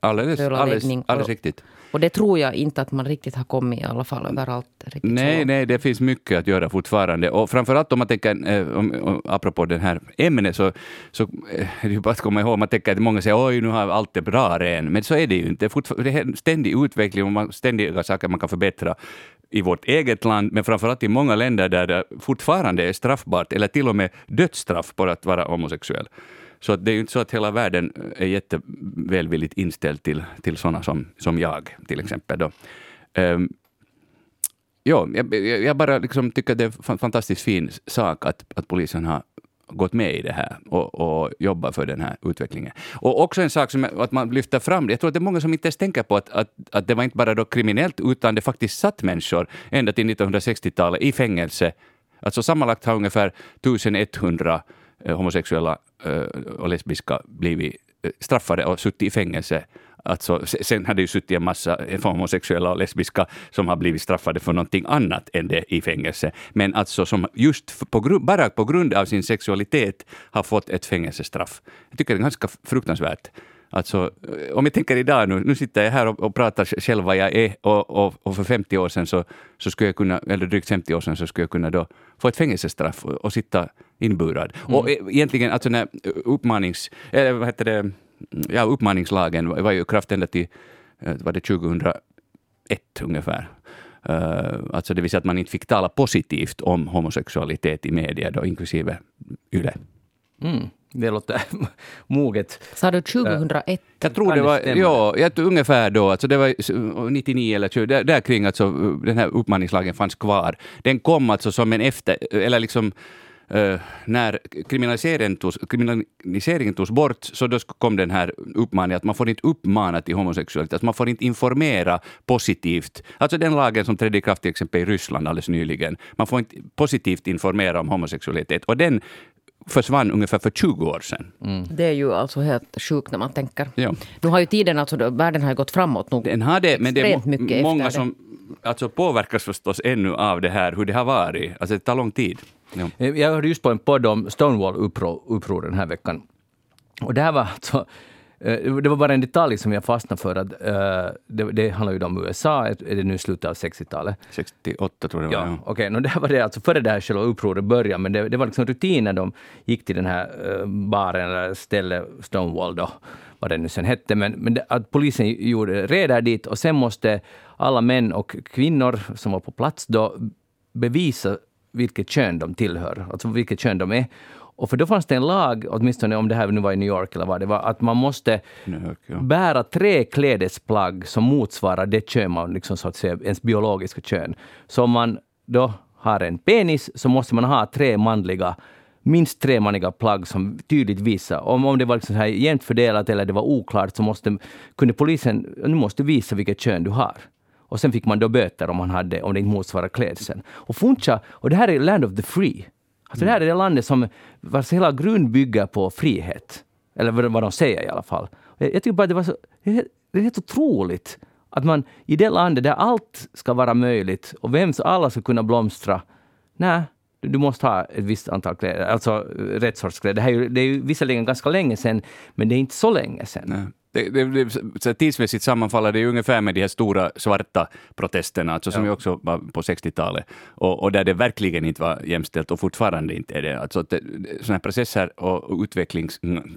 Alldeles, alldeles, alldeles riktigt. Och det tror jag inte att man riktigt har kommit i alla fall överallt. nej, nej, det finns mycket att göra fortfarande. Och framförallt om man tänker, eh, om, apropå det här ämnet, så, så eh, är det ju bara att komma ihåg, man tänker att många säger oj, nu har allt det bra redan. Men så är det ju inte. Det är ständig utveckling och ständiga saker man kan förbättra i vårt eget land, men framförallt i många länder där det fortfarande är straffbart, eller till och med dödsstraff på att vara homosexuell. Så det är ju inte så att hela världen eh, är jättevälvilligt inställd till, till sådana som, som jag, till exempel. Då. Um, ja, jag, jag bara liksom tycker det är en fantastiskt fin sak att, att polisen har gått med i det här och, och jobbar för den här utvecklingen. Och också en sak som att man lyfter fram, jag tror att det är många som inte ens tänker på att, att, att det var inte bara då kriminellt, utan det faktiskt satt människor ända till 1960-talet i fängelse. Alltså sammanlagt har ungefär 1100 Eh, homosexuella eh, och lesbiska blivit eh, straffade och suttit i fängelse. Alltså, sen hade ju suttit en massa homosexuella och lesbiska som har blivit straffade för någonting annat än det i fängelse. Men alltså som just på bara på grund av sin sexualitet har fått ett fängelsestraff. Jag tycker det är ganska fruktansvärt. Alltså, om jag tänker idag nu, nu sitter jag här och, och pratar själv vad jag är och, och, och, för 50 år sedan så, så skulle jag kunna, eller drygt 50 år sedan så skulle jag kunna då få ett fängelsestraff och, och sitta inburad. Mm. Och e, egentligen, alltså när uppmanings, eller vad heter det, ja, uppmaningslagen var ju kraft ända till eh, var det 2001 ungefär. Uh, alltså det vill säga att man inte fick tala positivt om homosexualitet i media, då, inklusive YLE. Mm. Det låter [laughs] moget. Sa du 2001? Jag tror det var, ja, jag, ungefär då, alltså det var 99 eller 20, där, där kring alltså den här uppmaningslagen fanns kvar. Den kom alltså som en efter, eller liksom Uh, när kriminaliseringen togs, kriminaliseringen togs bort så då kom den här uppmaningen att man får inte uppmana till homosexualitet, alltså man får inte informera positivt. Alltså den lagen som trädde i kraft till exempel i Ryssland alldeles nyligen. Man får inte positivt informera om homosexualitet. Och den försvann ungefär för 20 år sedan. Mm. Det är ju alltså helt sjukt när man tänker. Ja. Nu har ju tiden, alltså världen har gått framåt nog Den har det, men det är många som alltså, påverkas förstås ännu av det här, hur det har varit. Alltså det tar lång tid. Ja. Eh, jag hörde just på en podd om Stonewall-uppror den här veckan. Och det här var alltså Eh, det var bara en detalj som jag fastnade för. Att, uh, det, det handlar ju om USA, är det nu slutet av 60-talet? 68 tror jag det var. Ja, ja. Okej, okay, det var det alltså före det här själva upproret började, men det, det var liksom rutinen de gick till den här uh, baren eller stället, Stonewall då, vad det nu sen hette. Men, men det, att polisen gjorde reder dit och sen måste alla män och kvinnor som var på plats då bevisa vilket kön de tillhör, alltså vilket kön de är. Och för då fanns det en lag, åtminstone om det här nu var i New York eller vad det var, att man måste York, ja. bära tre klädesplagg som motsvarar det kön man, liksom, så att säga, ens biologiska kön. Så om man då har en penis så måste man ha tre manliga minst tre manliga plagg som tydligt visar. Om, om det var liksom så här jämnt fördelat eller det var oklart så måste, kunde polisen nu måste visa vilket kön du har. Och sen fick man då böter om, man hade, om det inte motsvarade klädseln. Och Funcha, och det här är land of the free. Alltså det här är det landet som, vars hela grund bygger på frihet. Eller vad de säger i alla fall. Jag, jag tycker bara det var så Det är, helt otroligt att man i det landet där allt ska vara möjligt och vem alla ska kunna blomstra, nej, du måste ha ett visst antal kläder, alltså rätt sorts kläder. Det, här är det är ju visserligen ganska länge sedan, men det är inte så länge sedan. Det, det, det, så tidsmässigt sammanfaller det ungefär med de här stora svarta protesterna, alltså som ja. ju också var på 60-talet, och, och, där det verkligen inte var jämställt och fortfarande inte är det. Alltså det, sådana här processer och utveckling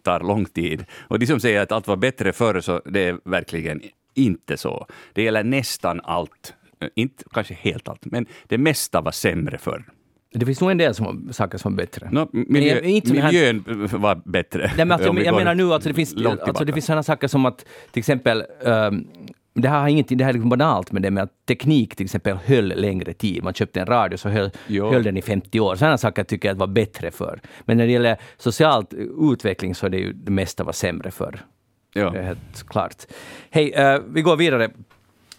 tar lång tid. Och de som säger att allt var bättre förr, så det är verkligen inte så. Det gäller nästan allt, inte kanske helt allt, men det mesta var sämre förr. Det finns nog en del som, saker som är bättre. No, miljö, jag, inte miljön här, var bättre. Nej, men alltså, jag, jag menar nu, alltså, det finns, alltså, det finns sådana saker som att till exempel um, det här har ingenting, det här är liksom banalt med det med att teknik till exempel höll längre tid. Man köpte en radio så höll, höll den i 50 år. Sådana saker tycker jag var bättre för. Men när det gäller socialt utveckling så är det ju det mesta var sämre för. Ja. Det är helt klart. Hej, uh, vi går vidare.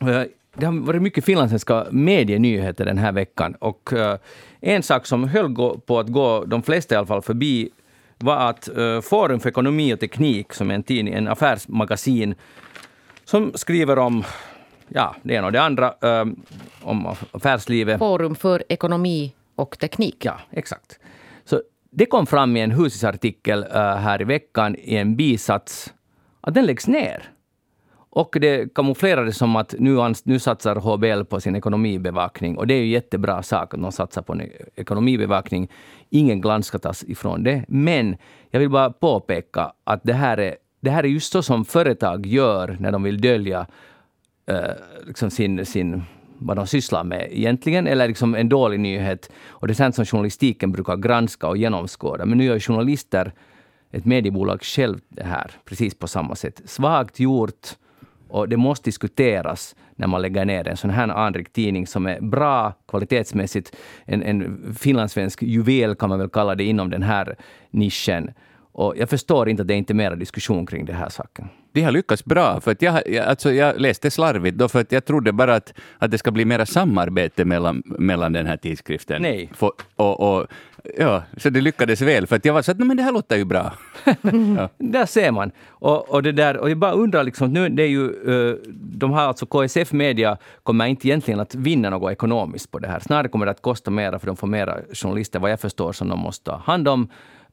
Uh, det har varit mycket finlandssvenska medienyheter den här veckan. Och uh, en sak som höll på att gå de flesta i alla fall förbi var att uh, Forum för ekonomi och teknik, som är en tidning, en affärsmagasin, som skriver om ja, det ena och det andra, uh, om affärslivet. Forum för ekonomi och teknik. Ja, exakt. Så det kom fram i en husartikel här i veckan i en bisats att den läggs ner. Och det kamouflerades som att nu, nu satsar HBL på sin ekonomibevakning. Och det är ju jättebra sak att de satsar på en ekonomibevakning. Ingen glans ska tas ifrån det. Men jag vill bara påpeka att det här är, det här är just så som företag gör när de vill dölja eh, liksom sin, sin vad de sysslar med egentligen, eller liksom en dålig nyhet. Och det är sånt som journalistiken brukar granska och genomskåda. Men nu gör journalister, ett mediebolag själv det här, precis på samma sätt. Svagt gjort, och det måste diskuteras när man lägger ner en sån här anrik tidning som är bra kvalitetsmässigt. En, en finlandssvensk juvel kan man väl kalla det inom den här nischen. Och jag förstår inte att det inte är mera diskussion kring den här saken. De har lyckats bra. För att jag, alltså jag läste slarvigt då, för att jag trodde bara att, att det ska bli mera samarbete mellan, mellan den här tidskriften. Nej. För, och, och, ja, så det lyckades väl, för att jag var så att men det här låter ju bra. [laughs] ja. Där ser man. Och, och, det där, och jag bara undrar, liksom, nu, det är ju, uh, de har alltså KSF Media kommer inte egentligen att vinna något ekonomiskt på det här. Snarare kommer det att kosta mera, för de får mera journalister, vad jag förstår, som de måste ta hand om.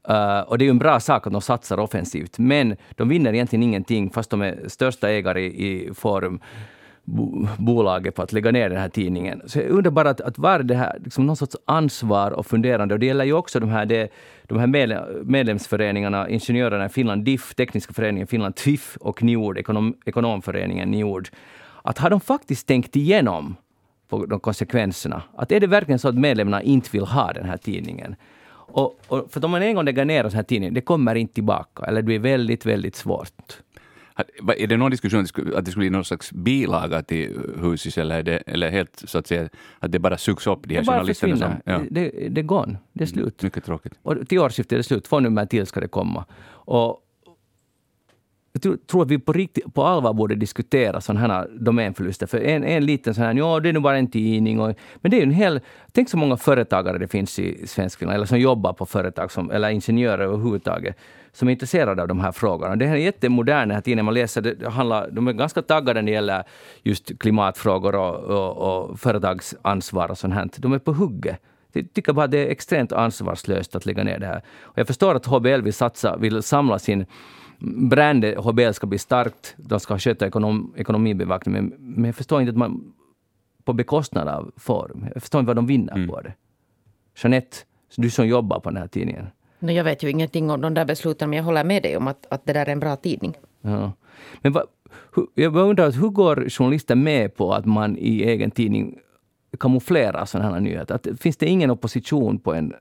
Uh, och det är ju en bra sak att de satsar offensivt, men de vinner egentligen ingenting fast de är största ägare i, i Forum bolaget på att lägga ner den här tidningen. Så jag undrar bara att, att var det här liksom någon sorts ansvar och funderande. Och det gäller ju också de här, det, de här medlemsföreningarna, Ingenjörerna i Finland, DIF, Tekniska föreningen Finland, TIF och Niord, ekonom, Ekonomföreningen Niord. Att har de faktiskt tänkt igenom på de konsekvenserna? Att är det verkligen så att medlemmarna inte vill ha den här tidningen? Och, och för om man en gång lägger ner en sån här tidning, det kommer inte tillbaka. Eller det blir väldigt, väldigt svårt. Är det någon diskussion att det skulle bli någon slags bilaga till Husis eller, det, eller helt så att säga att det bara sugs upp, de här journalisterna? Som, ja. det, det är gone, det är slut. Mycket tråkigt. Och till årsskiftet är det slut, två nummer till ska det komma. Och jag tror, tror, att vi på, riktigt, på allvar borde diskutera sådana här domänförluster. För en, en liten sån här, ja det är nog bara en tidning. Och, men det är ju en hel... Tänk så många företagare det finns i svensk Svenskfinland, eller som jobbar på företag, som, eller ingenjörer överhuvudtaget, som är intresserade av de här frågorna. Det här är jättemodernt, den här tidningen man läser. Det handlar, de är ganska taggade när det gäller just klimatfrågor och, och, och företagsansvar och sånt här. De är på hugget. Jag tycker bara att det är extremt ansvarslöst att lägga ner det här. Och jag förstår att HBL vill satsa, vill samla sin brandet HBL ska bli starkt, de ska sköta ekonom, ekonomibevakning, men, men jag förstår inte att man på bekostnad av Forum. Jag förstår inte vad de vinner mm. på det. Jeanette, du som jobbar på den här tidningen. No, jag vet ju ingenting om de där besluten, men jag håller med dig om att, att det där är en bra tidning. Ja. Men va, hur, jag undrar, hur går journalister med på att man i egen tidning kamouflerar sådana här nyheter? Att, finns det ingen opposition på en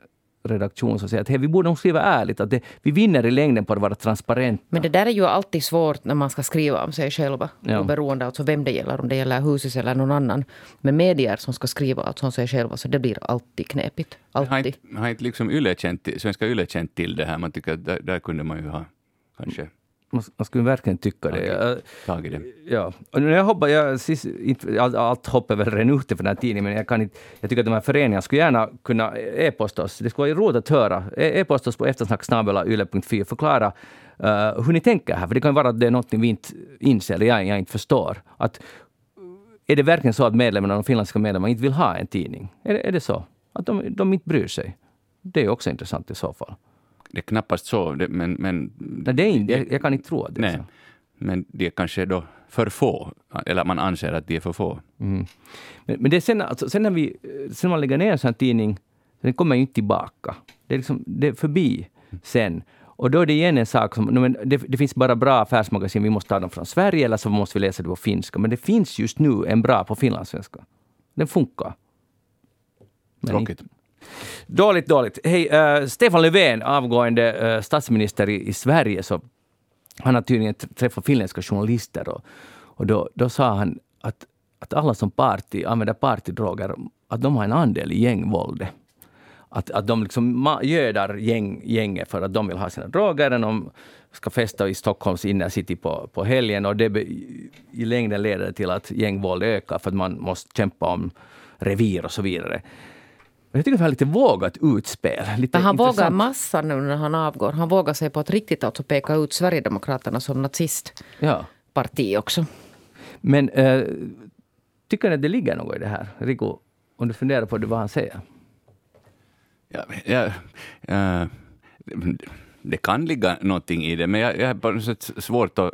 redaktion som säger att hey, vi borde nog skriva ärligt, att det, vi vinner i längden på att vara transparenta. Men det där är ju alltid svårt när man ska skriva om sig själva. Ja. Beroende alltså vem det gäller, om det gäller Husis eller någon annan. Men medier som ska skriva alltså om sig själva, så det blir alltid knepigt. Alltid. Har inte, har inte liksom Yle känt, svenska Yle känt till det här? Man tycker att där, där kunde man ju ha kanske man, skulle verkligen tycka det. Jag, det. Ja. Och jag hoppas, jag, sist, allt, allt hopp är väl redan ute för den här tidningen, men jag, kan inte, jag tycker att de här föreningarna skulle gärna kunna e-posta oss. Det skulle vara roligt att höra. E-posta oss på eftersnacksnabelayle.fi och förklara uh, hur ni tänker här. För det kan vara att det är något vi inte inser, eller jag, jag inte förstår. Att, är det verkligen så att medlemmarna, de finländska medlemmarna inte vill ha en tidning? Är det, är det så? Att de, de inte bryr sig? Det är också intressant i så fall. Det är knappast så, det, men... men Nej, det är inte, jag, jag kan inte tro att det är nej, så. men de är kanske då för få, eller man anser att de är för få. Mm. Men, men det är sen, alltså, sen när vi, sen man lägger ner en sån här tidning, den kommer ju inte tillbaka. Det är, liksom, det är förbi sen. Och då är det igen en sak som, men det, det finns bara bra affärsmagasin, vi måste ta dem från Sverige eller så måste vi läsa det på finska. Men det finns just nu en bra på finlandssvenska. Den funkar. Men Tråkigt. Dåligt, dåligt. Hej, uh, Stefan Löfven, avgående uh, statsminister i, i Sverige, så han har tydligen träffat finländska journalister och, och då, då sa han att, att alla som party, använder partydroger, att de har en andel i gängvåldet. Att, att de liksom gödar gäng, gänget för att de vill ha sina droger när de ska festa i Stockholms innercity på, på helgen. Och det be, i längden leder det till att gängvåld ökar för att man måste kämpa om revir och så vidare. Jag tycker att det var lite vågat utspel. Lite Men han vågar intressant. massa nu när han avgår. Han vågar sig på att riktigt alltså peka ut Sverigedemokraterna som nazistparti Ja. också. Men eh, tycker ni att det ligger något i det här? Rico, om du funderar på det, vad han säger? Ja, ja, eh, det kan ligga någonting i det, men jag, jag har på något sätt svårt att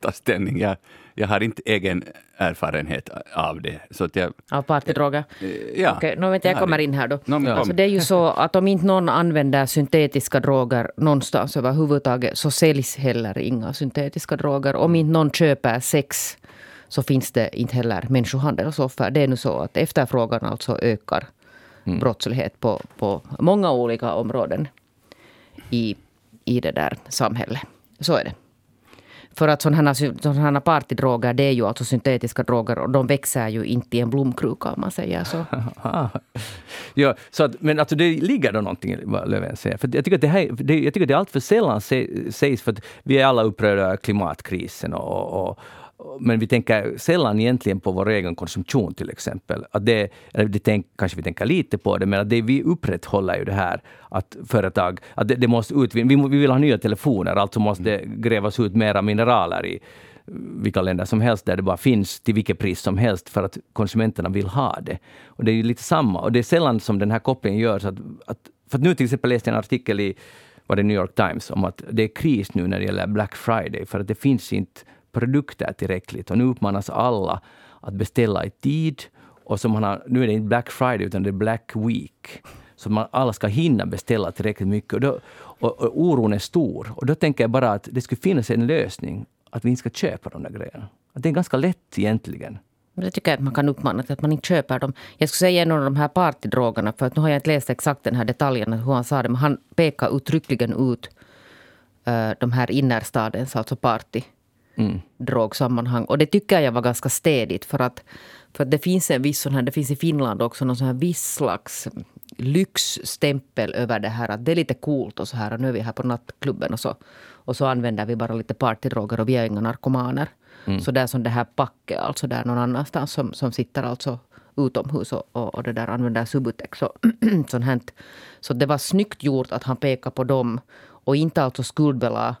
ta ställning. Jag, jag har inte egen erfarenhet av det. Så att jag, Av partydroger. eh, ja, Okej, nu vänta, jag kommer in här då. Kom. Alltså det är ju så att om inte någon använder syntetiska droger någonstans överhuvudtaget så säljs heller inga syntetiska droger. Om inte någon köper sex så finns det inte heller människohandelsoffer. Det är nu så att efterfrågan alltså ökar brottslighet på, på många olika områden i, i det där samhället. Så är det. För att sådana, här- sådana här partydroger, det är ju alltså syntetiska droger och de växer ju inte i en blomkruka om man säger så. [laughs] Ja, så att, men alltså det ligger då någonting i vad Löfven säger. För jag tycker att det, här, det, jag tycker att det allt för sällan sägs, för att vi är alla upprörda över klimatkrisen och, och, och men vi tänker sällan egentligen på vår egen konsumtion till exempel. Att det, eller det tänk, kanske vi tänker lite på det, men att det vi upprätthåller ju det här att företag, att det, det måste utvinna, vi, vi vill ha nya telefoner, alltså måste det grävas ut mera mineraler i vilka länder som helst där det bara finns till vilket pris som helst för att konsumenterna vill ha det. Och det är ju lite samma. Och det är sällan som den här kopplingen görs. Att, att, för att nu till exempel läste jag en artikel i var det New York Times om att det är kris nu när det gäller Black Friday för att det finns inte produkter tillräckligt. Och nu uppmanas alla att beställa i tid. Och som man har, nu är det inte Black Friday utan det är Black Week. Så man alla ska hinna beställa tillräckligt mycket. Och, då, och, och oron är stor. Och då tänker jag bara att det skulle finnas en lösning att vi inte ska köpa de där grejerna. Att det är ganska lätt egentligen. Men det tycker jag att man kan uppmana till att man inte köper dem. Jag skulle säga en av de här partydrogerna, för att nu har jag inte läst exakt den här detaljen hur han sa det, men han pekar uttryckligen ut uh, de här innerstadens, alltså party Mm. drogsammanhang. Och det tycker jag var ganska städigt för att, för att det finns en viss sån här, det finns i Finland också någon sån här viss slags lyxstämpel över det här. Att det är lite coolt och så här. Och nu är vi här på nattklubben och så, och så använder vi bara lite partydroger och vi är inga narkomaner. Så där som det här packet, alltså där någon annanstans som, som sitter alltså utomhus och, och, och det där använder Subutex och [clears throat] sånt här. Så det var snyggt gjort att han pekade på dem och inte alltså skuldbelade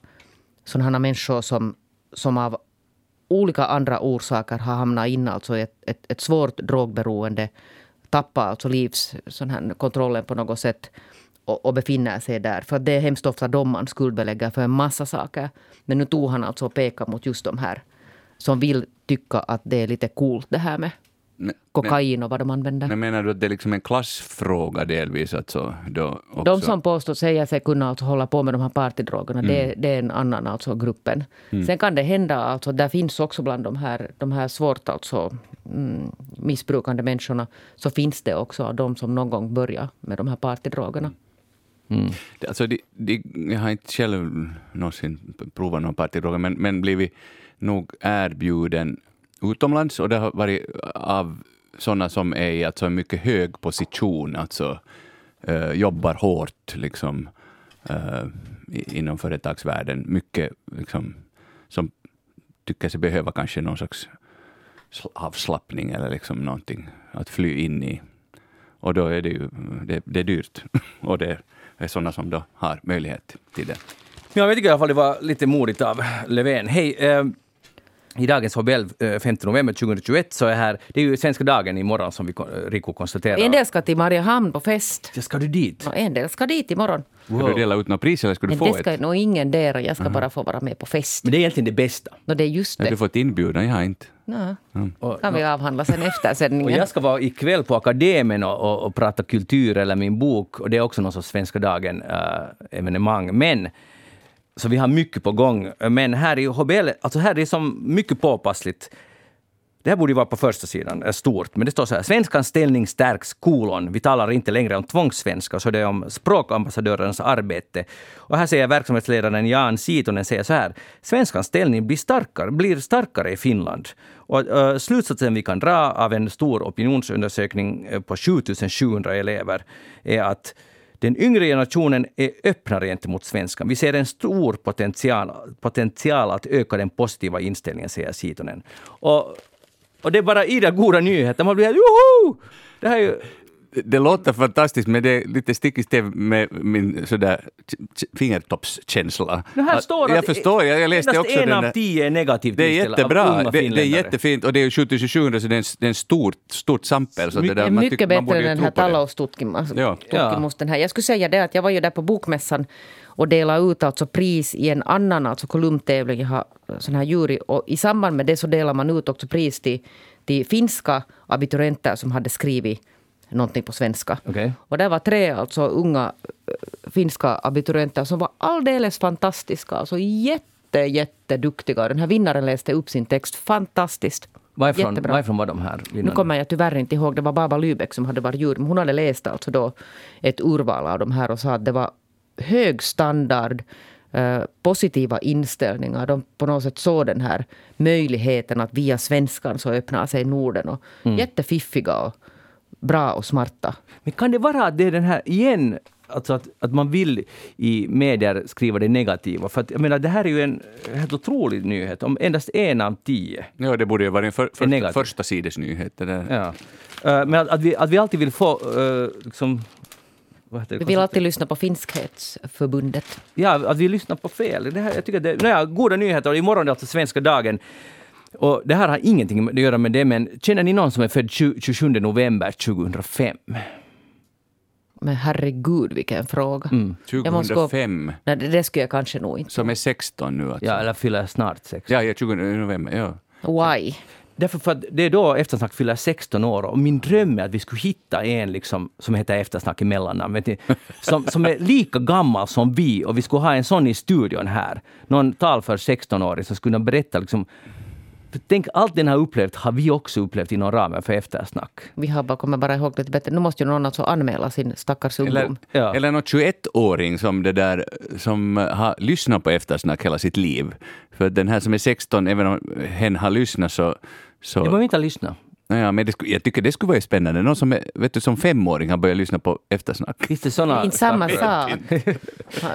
sådana människor som, som av olika andra orsaker har hamnat in alltså i ett, ett, ett svårt drogberoende, tappar alltså livs, sån här, kontrollen på något sätt och, och befinner sig där. För det är hemskt ofta de man skuldbelägger för en massa saker. Men nu tog han alltså och pekade mot just de här som vill tycka att det är lite coolt det här med men, kokain och vad de använder. men menar du att det är liksom en klassfråga delvis? Alltså, då också? De som påstår säger sig kunna alltså hålla på med de här partydrogerna, det, det är en annan alltså gruppen. Sen kan det hända, alltså, där finns också bland de här, de här svårt alltså, mm, missbrukande människorna, så finns det också de som någon gång börjar med de här partydrogerna. Det- Alltså, de, de, jag har inte själv någonsin provat någon partydroger, men, men blivit nog erbjuden utomlands och det har varit eh, av sådana som är i alltså en mycket hög position, alltså eh, jobbar hårt liksom, eh, i- inom företagsvärlden. Mycket liksom, som tycker sig behöva kanske någon slags avslappning eller liksom någonting att fly in i. Och då är det ju det, det är dyrt. [laughs] Och det är sådana som då har möjlighet till det. Jag jag tycker i alla fall det var lite modigt av Löfven. Hej, eh, i dagens HBL eh, 5 november 2021 så är här, det är ju svenska dagen imorgon som vi, eh, Rico konstaterar. En del ska till Mariehamn på fest. Ja, ska du dit? Och en del ska dit imorgon. Ska du dela ut något pris eller ska du Men få det ska ett? nog ingen där. Jag ska bara få vara med på fest. Men det är egentligen det bästa. Nå, det är just Har du det. fått inbjudan? Jag har inte. Nå, Och, kan vi avhandla sen efter [laughs] och sändningen. jag ska vara ikväll på Akademin och, och, och prata kultur eller min bok. Och det är också någon sorts Svenska dagen-evenemang. Men så vi har mycket på gång. Men här i HBL, alltså här är det som mycket påpassligt. Det här borde ju vara på första sidan, stort, men det står så här. Svenskans ställning stärks, kolon. Vi talar inte längre om tvångssvenska, så det är om språkambassadörernas arbete. Och här säger verksamhetsledaren Jan Sitonen säger så här. Svenskans ställning blir starkare, blir starkare i Finland. Och, uh, slutsatsen vi kan dra av en stor opinionsundersökning eh, på 7700 elever är att den yngre generationen är öppnare gentemot svenskan. Vi ser en stor potential, potential att öka den positiva inställningen, säger Sitonen. Och, och det är bara i det goda nyheter. Man blir helt joho! Det här är ju... Det låter fantastiskt men det är lite stick i stäv med min sådär fingertoppskänsla. Här står jag förstår, jag, jag läste också en den av tio är negativt Det är jättebra, det, det är jättefint och det är ju 7700 så det är en, det är en stort, stort sampel. Så det, där, man mycket tycker- man borde bättre än den här tallostutkimusten Ja. här. Jag skulle säga det att jag var ju där på bokmässan och delade ut alltså pris i en annan alltså kolumntävling. Jag har sån här jury och i samband med det så delar man ut också pris till, till finska abiturienter som hade skrivit någonting på svenska. Okej. Och där var tre alltså unga eh, finska abiturienter som var alldeles fantastiska. Alltså jätte, jätteduktiga. Den här vinnaren läste upp sin text fantastiskt. Varifrån, Jättebra. varifrån var de här Nu vinnarna? kommer jag tyvärr inte ihåg. Det var Baba Lübeck som hade varit jury. Men hon hade läst alltså då ett urval av de här och sa att det var hög standard, eh, positiva inställningar. De på något sätt såg den här möjligheten att via svenskan så öppnar sig Norden. Och Jättefiffiga och bra och smarta. Men kan det vara att det är den här igen, alltså att, att man vill i medier skriva det negativa? För att, jag menar, det här är ju en helt otrolig nyhet. Om endast en av tio. Ja, det borde ju vara en för, första, negativ. första sidesnyhet. Ja. Eh, men att, att, vi, att vi alltid vill få eh, liksom, vad heter det? Vi vill alltid lyssna på Finskhetsförbundet. Ja, att vi lyssnar på fel. Det här, jag tycker det, naja, goda nyheter. Imorgon är alltså svenska dagen. Och det här har ingenting att göra med det, men känner ni någon som är född 20, 27 november 2005? Men herregud vilken fråga. Mm. Jag måste gå- 2005, Nej, det, det skulle jag kanske nog inte. som är 16 nu alltså. Ja, eller fyller snart sex. ja, ja 20 november, ja. Why? Därför för att det är då Eftersnack fyller 16 år och min dröm är att vi skulle hitta en liksom, som heter Eftersnack i mellannamn, vet ni, som, som är lika gammal som vi och vi skulle ha en sån i studion här. Någon tal för 16-åring som skulle berätta liksom, tänk allt den har upplevt har vi också upplevt inom ramen för Eftersnack. Vi har bara, kommer bara ihåg lite bättre. Nu måste ju någon alltså anmäla sin stackars Eller, ungdom. Ja. eller någon 21-åring som, det där, som har lyssnat på eftersnack hela sitt liv. För den här som är 16, även om hen har lyssnat så... så Det behöver inte lyssna. Ja, men det skulle, jag tycker det skulle vara spännande. Någon som är, vet du, som femåring har börjat lyssna på eftersnack. Finns det såna Inte samma sak.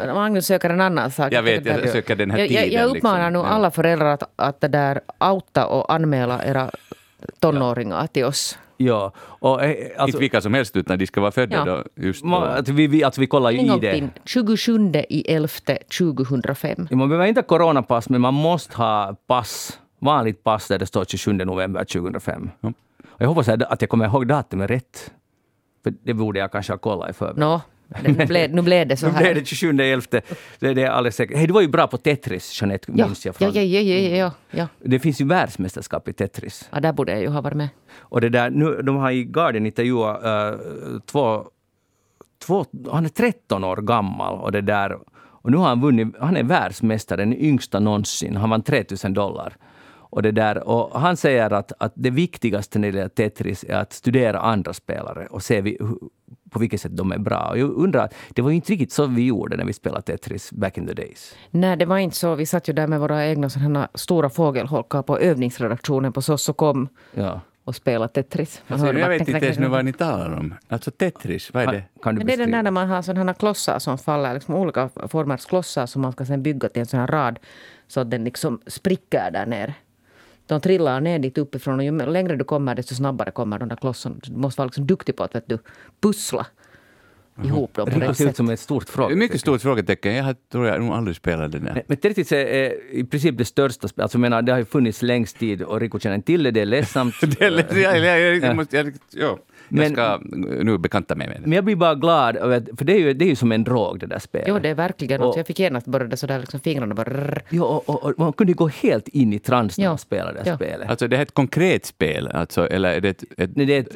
[laughs] Magnus söker en annan sak. Jag vet, jag söker den här jag, jag, tiden, jag uppmanar liksom. nu alla föräldrar att, att det där outa och anmäla era tonåringar till oss. Ja. Och, eh, alltså, inte vilka som helst, utan de ska vara födda Ja. då, just ma, då. att vi, vi, alltså vi kollar ju En i gång det. till. 27 i 11 2005. Ja, Man behöver inte coronapass, men man måste ha pass. Vanligt pass där det står 27 november 2005. Ja. Och jag hoppas att jag kommer ihåg datumet rätt. För det borde jag kanske ha kollat i förväg. Det- nu blev, nu blev det så [laughs] Nu blev här. det 27 11. Det är det alldeles säkert. Hej, du var ju bra på Tetris, Jeanette, Ja, minns jag. ja, Från. ja, ja, ja, ja, ja. Det finns ju världsmästerskap i Tetris. ja, där borde jag ju ha varit med. Och det där, nu, de har i Guardian intervjuat uh, två, två... Han är 13 år gammal och det där... Och nu har han vunnit... Han är världsmästare, den yngsta någonsin. Han vann 3000 dollar. Och, det där, och han säger att, att det viktigaste när det gäller Tetris är att studera andra spelare och se vi, på vilket sätt de är bra. Och jag undrar, det var ju inte riktigt så vi gjorde när vi spelade Tetris back in the days. Nej, det var inte så. Vi satt ju där med våra egna sådana stora fågelholkar på övningsredaktionen på SOS.com Ja. och spelade Tetris. Alltså, jag bara vet inte ens nu vad ni talar om. Alltså Tetris, vad är det? Kan du Men det är den där när man har sådana klossar som faller, liksom olika formers klossar som man ska sen bygga till en sån här rad så att den liksom spricker där nere. De trillar ner dit uppifrån och ju längre du kommer desto snabbare kommer de där klossarna. Du måste vara liksom duktig på att vet du, pussla. ihop dem på rätt ser ut sätt. som ett stort Det är frågetecken. mycket stort frågetecken. Jag har- tror jag nog aldrig spelat den där. Men- Men Tetris är, i princip det största spelet. Alltså, jag menar, det har ju funnits längst tid och Rico känner till det, det är ledsamt. [laughs] Det är jag, jag, jag, jag, måste, jag, ja. Jag Men- ska nu bekanta mig med det. Men jag blir bara glad, för det är ju, det är ju som en drog det där spelet. Jo, det är verkligen något. Jag fick genast började sådär liksom fingrarna bara... Ja, och, och, och man kunde gå helt in i trans när man spelade det här Ja. spelet. Alltså det är ett konkret spel, alltså, eller är det ett, ett Nej, det är ett,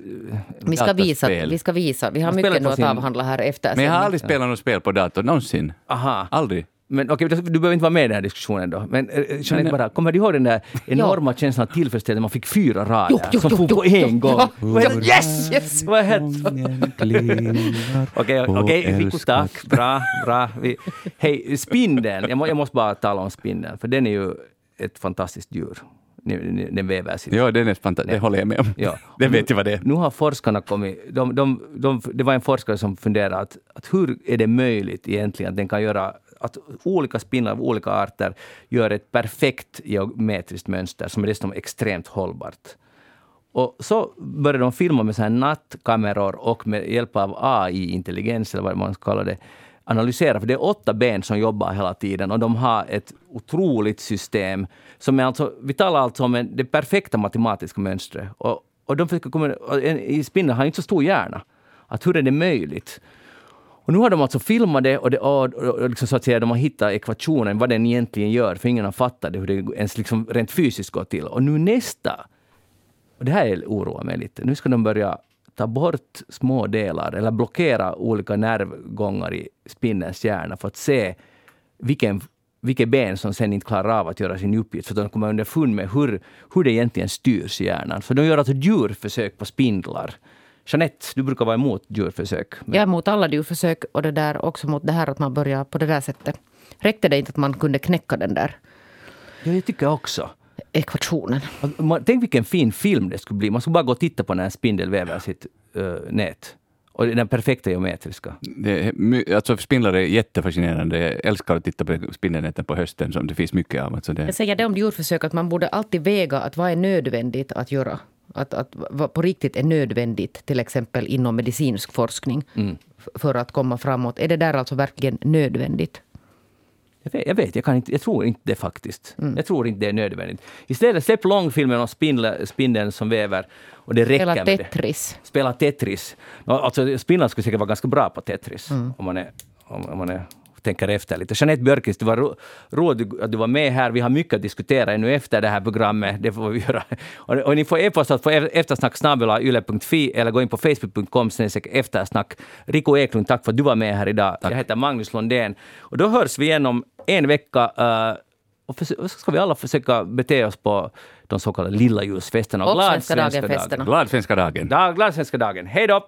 Vi ska visa, vi ska visa. Vi har mycket nu att sin- avhandla här efter. Men jag har aldrig spelat något spel på dator, någonsin. aha. Aldrig. Men okej, du behöver inte vara med i den här diskussionen då. Men eh, Jeanette, bara, kommer du ihåg den där enorma känslan av tillfredsställelse när man fick fyra rader Jo, jo, som jo, på jo, en gång? ja. Det? Yes! yes! Vad hette [laughs] Okej, okej, Rico, tack. Bra, bra. Vi, hej, spindeln. Jag, må, jag måste bara tala om spindeln, för den är ju ett fantastiskt djur. Den väver sitt Ja, det är nästan fantastiskt. Det håller jag med om. Ja. [laughs] Det vet jag vad det är. Nu har forskarna kommit... De, de, de, det var en forskare som funderade att, att hur är det möjligt egentligen att den kan göra att olika spindlar av olika arter gör ett perfekt geometriskt mönster som är dessutom extremt hållbart. Och så började de filma med så här nattkameror och med hjälp av AI-intelligens, eller vad man ska kalla det, analysera. För det är åtta ben som jobbar hela tiden och de har ett otroligt system. Som är alltså, vi talar alltså om en, det perfekta matematiska mönstret. Och, och de fick komma, en, spindel spindeln har inte så stor hjärna. Att hur är det möjligt? Och nu har de alltså filmat det och, det, och, och, liksom så att säga, de har hittat ekvationen, vad den egentligen gör, för ingen har fattat det, hur det ens liksom rent fysiskt går till. Och nu nästa, och det här oroar mig lite, nu ska de börja ta bort små delar eller blockera olika nervgångar i spindelns hjärna för att se vilken, vilket ben som sen inte klarar av att göra sin uppgift. För de kommer underfund med hur, hur det egentligen styrs i hjärnan. För de gör alltså djurförsök på spindlar. Jeanette, du brukar vara emot djurförsök. Men- Jag är emot alla djurförsök och det där också mot det här att man börjar på det där sättet. Räckte det inte att man kunde knäcka den där Ja, jag tycker också. ekvationen? Tänk vilken fin film det skulle bli. Man skulle bara gå och titta på när en spindel väver sitt uh, nät. Och den perfekta geometriska. Det är, alltså spindlar är jättefascinerande. Jag älskar att titta på spindelnäten på hösten som det finns mycket av. Alltså det, Jag säger det om djurförsök att man borde alltid väga att vad är nödvändigt att göra. Att, att på riktigt är nödvändigt till exempel inom medicinsk forskning f- för att komma framåt. Är det där alltså verkligen nödvändigt? Jag vet, jag, vet, jag, kan inte, jag tror inte det faktiskt. Jag tror inte det är nödvändigt. Istället släpp långfilmen om spindel, spindeln som väver. Och det räcker Eller med det. Tetris. Spela Tetris. Alltså, spindlar skulle säkert vara ganska bra på Tetris. Om man, är, om, om man är, tänker efter lite. Jeanette Björkqvist, det var ro, roligt att du var med här. Vi har mycket att diskutera ännu efter det här programmet. Det får vi [laughs] göra. Och, och ni får e-posta på eftersnack.yle.fi eller gå in på facebook.com eftersnack. Rico Eklund, tack för att du var med här idag. Jag heter Magnus Lundén. Och då hörs vi igen om en vecka. eh, och och så ska vi alla försöka bete oss på de så kallade lilla julsfesterna. Och glad svenska svenska dagen-festerna. glad svenska dagen! Dag, glad svenska dagen. Hej då!